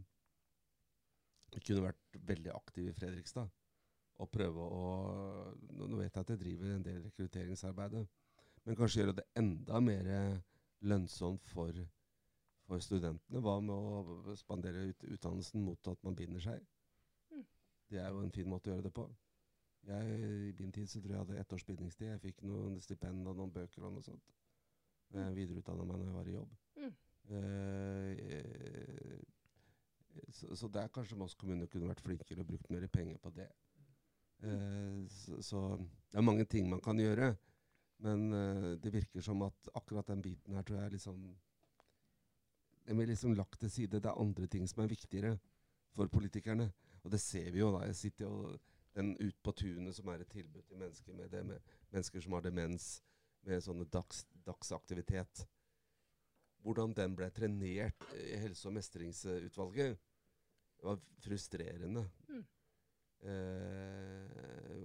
S3: kunne vært veldig aktiv i Fredrikstad. Og prøve å Nå vet jeg at jeg driver en del rekrutteringsarbeidet, men kanskje gjøre det enda mer lønnsomt for, for studentene. Hva med å spandere ut, utdannelsen mot at man binder seg? Mm. Det er jo en fin måte å gjøre det på. Jeg, I min tid så tror jeg hadde ett års bindingstid. Jeg fikk noen stipend og noen bøker og noe sånt. Jeg mm. videreutdanna meg når jeg var i jobb. Mm. Eh, så, så, der kanskje Moss kommune kunne vært flinkere og brukt mer penger på det. Eh, så, så, det er mange ting man kan gjøre. Men eh, det virker som at akkurat den biten her tror jeg liksom Den blir liksom lagt til side. Det er andre ting som er viktigere for politikerne. Og det ser vi jo da. Jeg sitter jo den Ut på tunet, som er et tilbud til mennesker med, det, med mennesker som har demens, med sånne dags, dagsaktivitet. Hvordan den ble trenert i helse- og mestringsutvalget, var frustrerende. Mm. Eh,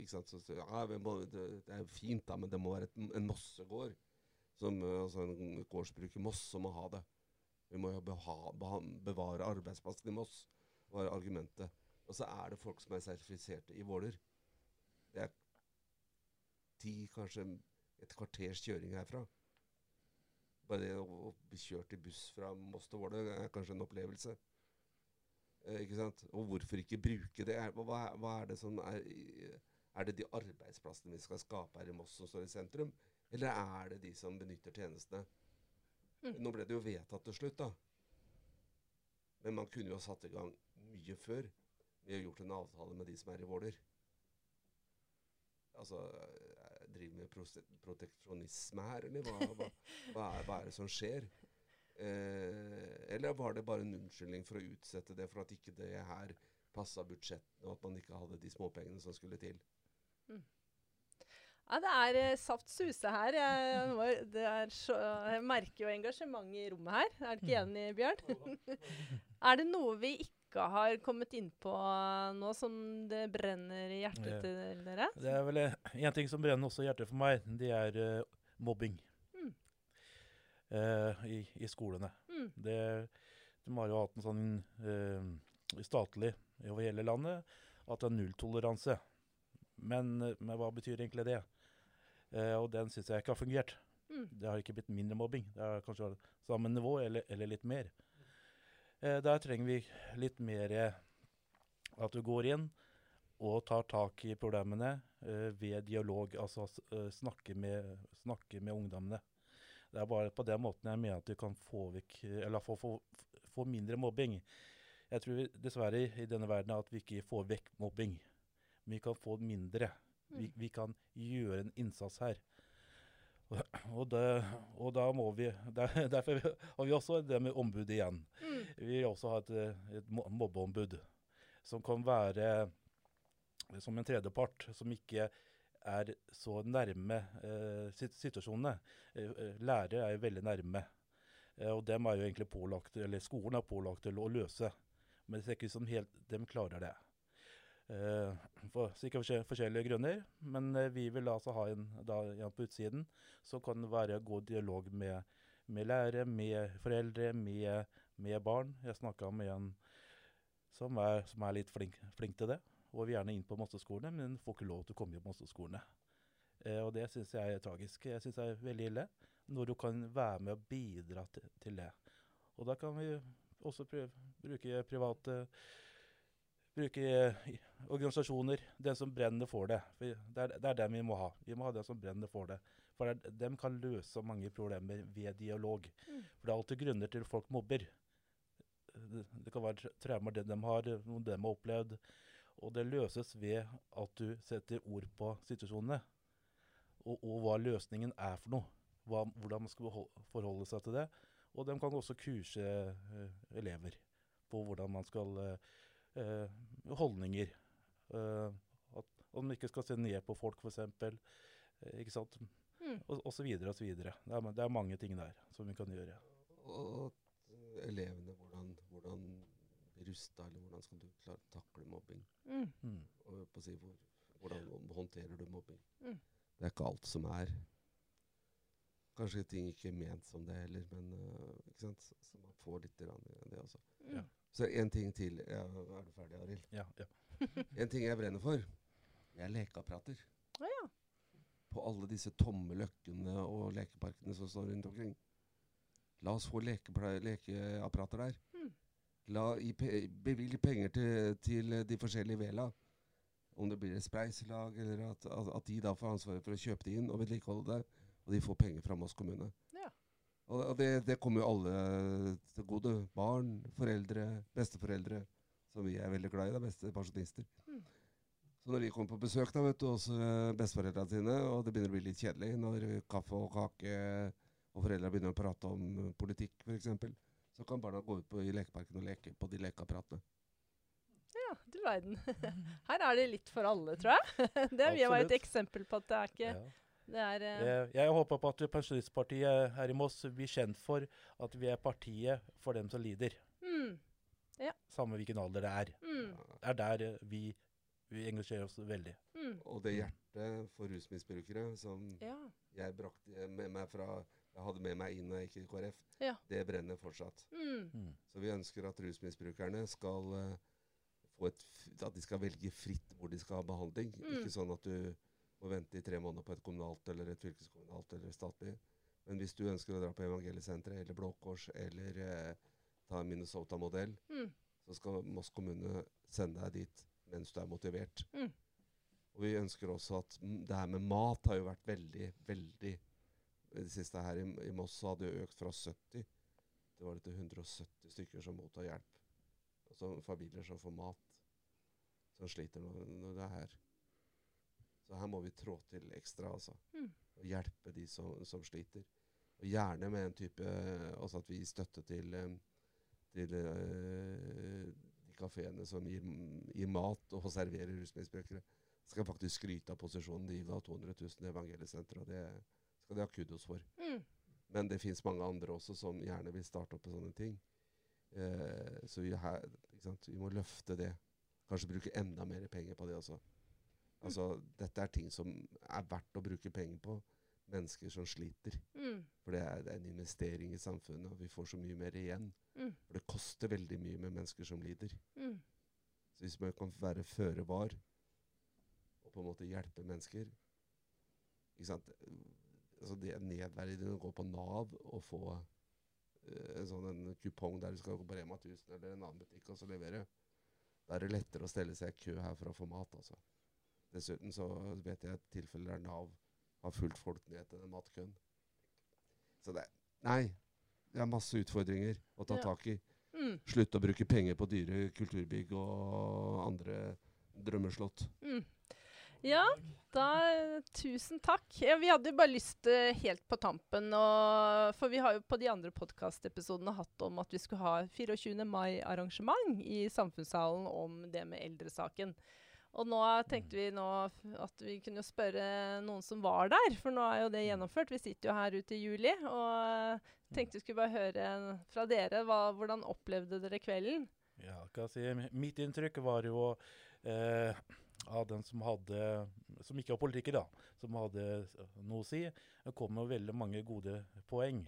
S3: ikke sant? Så, ja, må, det, det, er jo fint, da, men det må være et, en mossegård. Som, altså en gårdsbruker Moss som må ha det. Vi må jo beha, beha, bevare arbeidsplassen i Moss, var argumentet. Og så er det folk som er sertifiserte i Våler. Det er ti, kanskje et kvarters kjøring herfra. Bare det å bli kjørt i buss fra Moss til Våler er kanskje en opplevelse. Eh, ikke sant? Og hvorfor ikke bruke det? Hva, hva er det som er Er det de arbeidsplassene vi skal skape her i Moss som står i sentrum? Eller er det de som benytter tjenestene? Mm. Nå ble det jo vedtatt til slutt, da. Men man kunne jo ha satt i gang mye før. Vi har gjort en avtale med de som er i Våler altså, eh, driver med proteksjonisme her, eller hva, hva, hva, er, hva, er, det som skjer? Eh, eller var det bare en unnskyldning for å utsette det for at ikke det her passa budsjettene, og at man ikke hadde de småpengene som skulle til? Mm.
S1: Ja, det er eh, saft suse her. Jeg, er så, jeg, merker jo engasjementet i rommet her. Er du ikke mm. enig, Bjørn? er det noe vi ikke ikke har kommet innpå nå, som det brenner i hjertet ja. til dere?
S4: Det er vel en ting som brenner også i hjertet for meg. Det er uh, mobbing mm. uh, i, i, skolene. Mm. Det, de har jo hatt en sånn uh, statlig over hele landet at det er nulltoleranse. Men, men, hva betyr egentlig det? og den syns jeg ikke har fungert. Mm. Det har ikke blitt mindre mobbing. Det er kanskje samme nivå eller, eller litt mer. Eh, der trenger vi litt mer eh, at du går inn og tar tak i problemene eh, ved dialog, altså snakke med, snakke med ungdommene. Det er bare på den måten jeg mener at du kan få, vekk, eller få, få, få mindre mobbing. Jeg tror vi, dessverre i denne verden at vi ikke får vekk mobbing. Men vi kan få mindre. Vi, vi kan gjøre en innsats her. Og, det, og da må vi der, Derfor har vi også det med ombud igjen.
S1: Mm.
S4: Vi vil også ha et, et mobbeombud. Som kan være som en tredjepart, som ikke er så nærme eh, situasjonene. Eh, eh, lærere er jo veldig nærme. Eh, og dem er jo egentlig pålagt, eller skolen er pålagt til å løse. Men det ser ikke ut som helt de klarer det. Eh, for sikkert forskjellige grunner. Men eh, vi vil altså ha en, da, en på utsiden som kan det være god dialog med, med lærere, med foreldre, med, med barn. Jeg snakka med en som er, som er litt flink, flink til det. Og vil gjerne inn på Mosseskolene, men får ikke lov til å komme inn på Mosseskolene. Eh, og det syns jeg er tragisk. Jeg syns det er veldig ille når du kan være med og bidra til, til det. Og da kan vi også prøve, bruke private Bruke eh, organisasjoner. Den som brenner for det. For det, er, det er dem vi må ha. Vi må ha den som brenner for det. For det, dem kan løse mange problemer ved dialog.
S1: Mm.
S4: For det er alltid grunner til folk mobber. Det, det kan være tra- traumer de har, noe de har opplevd. Og det løses ved at du setter ord på situasjonene. Og, og hva løsningen er for noe. Hva, hvordan man skal forholde seg til det. Og de kan også kurse uh, elever på hvordan man skal eh, eh, Holdninger. Eh, at, at man ikke skal se ned på folk, f.eks. Eh, ikke sant?
S1: Mm.
S4: Og, og så videre og så videre. Det er, det er mange ting der som vi kan gjøre.
S3: Og at elevene, hvordan, hvordan rusta, eller hvordan skal du klare takle mobbing?
S1: Mm.
S4: Mm.
S3: Og på å si, hvor, hvordan håndterer du mobbing?
S1: Mm.
S3: Det er ikke alt som er Kanskje ting ikke er ment som det heller, men eh, ikke sant? Så, man får litt grann i det også.
S1: Mm.
S4: Ja.
S3: Så en ting til. Ja, er du ferdig, Arild?
S4: Ja, ja.
S3: En ting jeg brenner for, Jeg er lekeapparater.
S1: Å ja.
S3: På alle disse tomme løkkene og lekeparkene som står rundt omkring. La oss få lekeapparater der.
S1: Mm.
S3: La, i pe bevilg penger til, til de forskjellige vela. Om det blir et spleiselag, eller at, at, at de da får ansvaret for å kjøpe det inn og vedlikeholde det. Og de får penger fra Moss kommune.
S1: Ja.
S3: Og, og det, det kommer jo alle til gode. Barn, foreldre, besteforeldre. Som vi er veldig glad i, da, beste pensjonister.
S1: Mm.
S3: Så når de kommer på besøk da, vet du, hos eh, besteforeldrene sine, og det begynner å bli litt kjedelig når kaffe og kake og foreldra begynner å prate om eh, politikk f.eks., så kan barna gå ut på, i lekeparken og leke på de lekeapparatene.
S1: ja, du verden. Her er det litt for alle, tror jeg. Det er vi var et eksempel på at det er ikke
S4: ja.
S1: Det er uh...
S4: Jeg, håper på at Pensjonistpartiet her i Moss blir kjent for at vi er partiet for dem som lider.
S1: mm,
S4: Samme hvilken alder det er.
S1: mm,
S4: Det er der eh, vi, vi engasjerer oss veldig.
S1: mm.
S3: Og det hjertet for rusmisbrukere som
S1: Ja.
S3: jeg brakte med meg fra jeg hadde med meg inn jeg gikk i KrF,
S1: Ja.
S3: det brenner fortsatt.
S1: Mm.
S4: Mm.
S3: Så vi ønsker at rusmisbrukerne skal uh, få et, f- at de skal velge fritt hvor de skal ha behandling.
S1: Mm.
S3: Ikke sånn at du må vente i tre måneder på et kommunalt eller et fylkeskommunalt eller statlig. Men hvis du ønsker å dra på Evangeliesenteret eller Blå Kors eller eh, ta en Minnesota-modell,
S1: Mm.
S3: så skal Moss kommune sende deg dit mens du er motivert.
S1: Mm.
S3: Og vi ønsker også at det her med mat har jo vært veldig, veldig Det siste her i, i Moss så hadde det økt fra 70 det var det til 170 stykker som mottar hjelp. Altså familier som får mat, som sliter når, når det er her. Så her må vi trå til ekstra, altså.
S1: Mm.
S3: Og hjelpe de som, som sliter. Og gjerne med en type Altså at vi gir støtte til, eh, til uh, de kafeene som gir, gir mat og serverer rusmisbrukere. Skal faktisk skryte av posisjonen. De ga 200 000 til Evangeliesenteret, og det skal de ha kudos for.
S1: Mm.
S3: Men det fins mange andre også som gjerne vil starte opp på sånne ting. Eh, så vi, her, vi må løfte det. Kanskje bruke enda mer penger på det også. Altså, Dette er ting som er verdt å bruke penger på. Mennesker som sliter.
S1: Mm.
S3: For det er, det er en investering i samfunnet, og vi får så mye mer igjen.
S1: Mm.
S3: For det koster veldig mye med mennesker som lider.
S1: Mm.
S3: Så hvis man kan være føre var og på en måte hjelpe mennesker ikke sant? Altså Det er nedverdigende å gå på Nav og få uh, en sånn en kupong der du skal gå på Rema 1000 eller en annen butikk og så levere. Da er det lettere å stelle seg i kø her for å få mat. altså. Dessuten så vet jeg tilfeller der Nav har fulgt folk ned til den matkøen. Så det Nei. Det er masse utfordringer å ta tak i.
S1: Mm,
S3: Slutte å bruke penger på dyre kulturbygg og andre drømmeslott.
S1: mm. Ja, da tusen takk. Ja, vi hadde jo bare lyst uh, helt på tampen og, For vi har jo på de andre podkastepisodene hatt om at vi skulle ha 24. mai-arrangement i samfunnssalen om det med eldresaken. Og nå tenkte vi nå at vi kunne spørre noen som var der, for nå er jo det gjennomført. Vi sitter jo her ute i juli, og tenkte vi skulle bare høre fra dere. Hva, hvordan opplevde dere kvelden?
S4: Ja, hva si, mitt inntrykk var jo eh, av den som hadde Som ikke var politiker, da. Som hadde noe å si. Det kom med veldig mange gode poeng.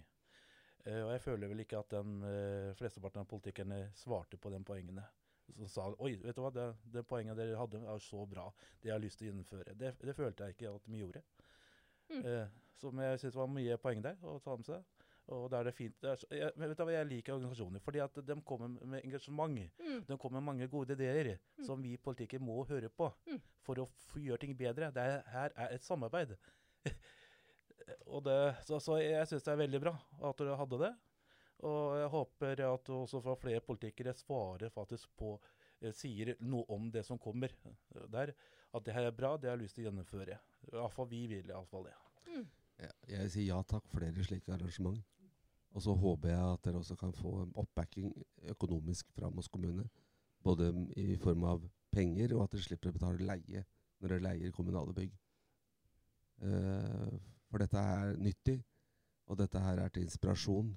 S4: Eh, og jeg føler vel ikke at den eh, flesteparten av politikerne svarte på de poengene. Som sa Oi, vet du hva, det, det poenget dere hadde, er så bra. Det jeg har lyst til å innføre. Det, det følte jeg ikke at de gjorde.
S1: Mm.
S4: Eh, så jeg syns det var mye poeng der å ta med seg. Og da er det fint. Det er, så- jeg, vet du hva, jeg liker organisasjoner fordi at de kommer med engasjement.
S1: Mm.
S4: De kommer med mange gode ideer
S1: Mm.
S4: som vi politikere må høre på
S1: Mm.
S4: for å gjøre ting bedre. Det er, her er et samarbeid. og det, så, så jeg syns det er veldig bra at dere hadde det. Og jeg håper at også fra flere politikere svarer faktisk på eh, Sier noe om det som kommer eh, der. At det her er bra, det har jeg lyst til å gjennomføre. Iallfall vi vil iallfall det.
S1: Mm.
S3: Ja, jeg sier ja takk, flere slike arrangement. Og så håper jeg at dere også kan få oppbacking økonomisk fra Moss kommune. Både i form av penger, og at dere slipper å betale leie når dere leier kommunale bygg. Eh, for dette er nyttig, og dette her er til inspirasjon.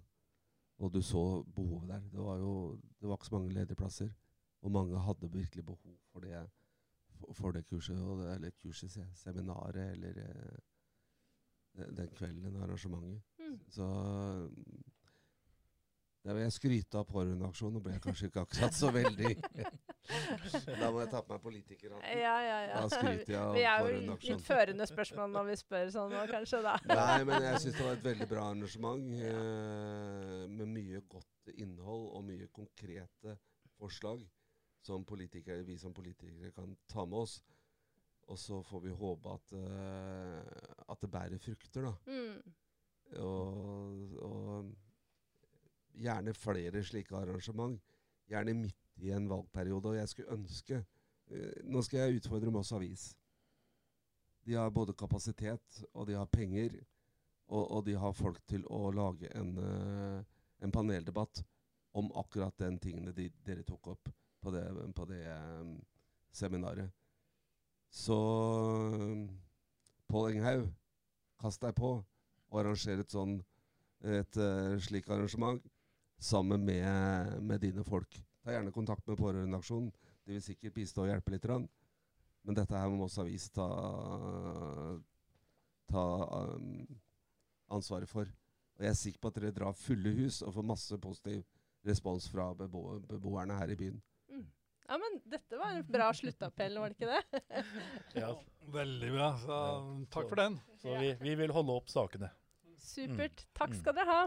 S3: Og du så behovet der. Det var jo det var ikke så mange ledige plasser. Og mange hadde virkelig behov for det, for, det kurset, og det, eller kurset, se- seminaret, eller eh, den kvelden, arrangementet.
S1: Mm.
S3: Så der vil jeg skryte av pårørendeaksjonen. Nå ble jeg kanskje ikke akkurat så veldig Da må jeg ta på meg politikerhatten.
S1: Ja, ja, ja.
S3: Da skryter jeg av
S1: Vi er jo litt førende spørsmål når vi spør sånn nå, kanskje, da.
S3: Nei, men jeg syns det var et veldig bra arrangement eh, med mye godt innhold og mye konkrete forslag som vi som politikere kan ta med oss. Og så får vi håpe at, uh, at det bærer frukter, da.
S1: Mm.
S3: Og, og gjerne flere slike arrangement. Gjerne midt i en valgperiode. Og jeg skulle ønske eh, Nå skal jeg utfordre Moss Avis. De har både kapasitet, og de har penger, og, og de har folk til å lage en, eh, en paneldebatt om akkurat den tingene de, dere tok opp på det, på det eh, seminaret. Så Pål Enghaug, kast deg på og arrangere et sånn et uh, slik arrangement sammen med, med dine folk. Ta gjerne kontakt med Pårørendeaksjonen. De vil sikkert bistå og hjelpe litt. Men dette her må også Avis ta, ta um, ansvaret for. Og jeg er sikker på at dere drar fulle hus og får masse positiv respons fra bebo beboerne her i byen.
S1: Mm. Ja, men dette var en bra sluttappell, var det ikke det?
S4: Ja,
S2: Veldig bra. Så, takk for den.
S4: så vi, vi vil holde opp sakene.
S1: Supert. Takk skal dere ha.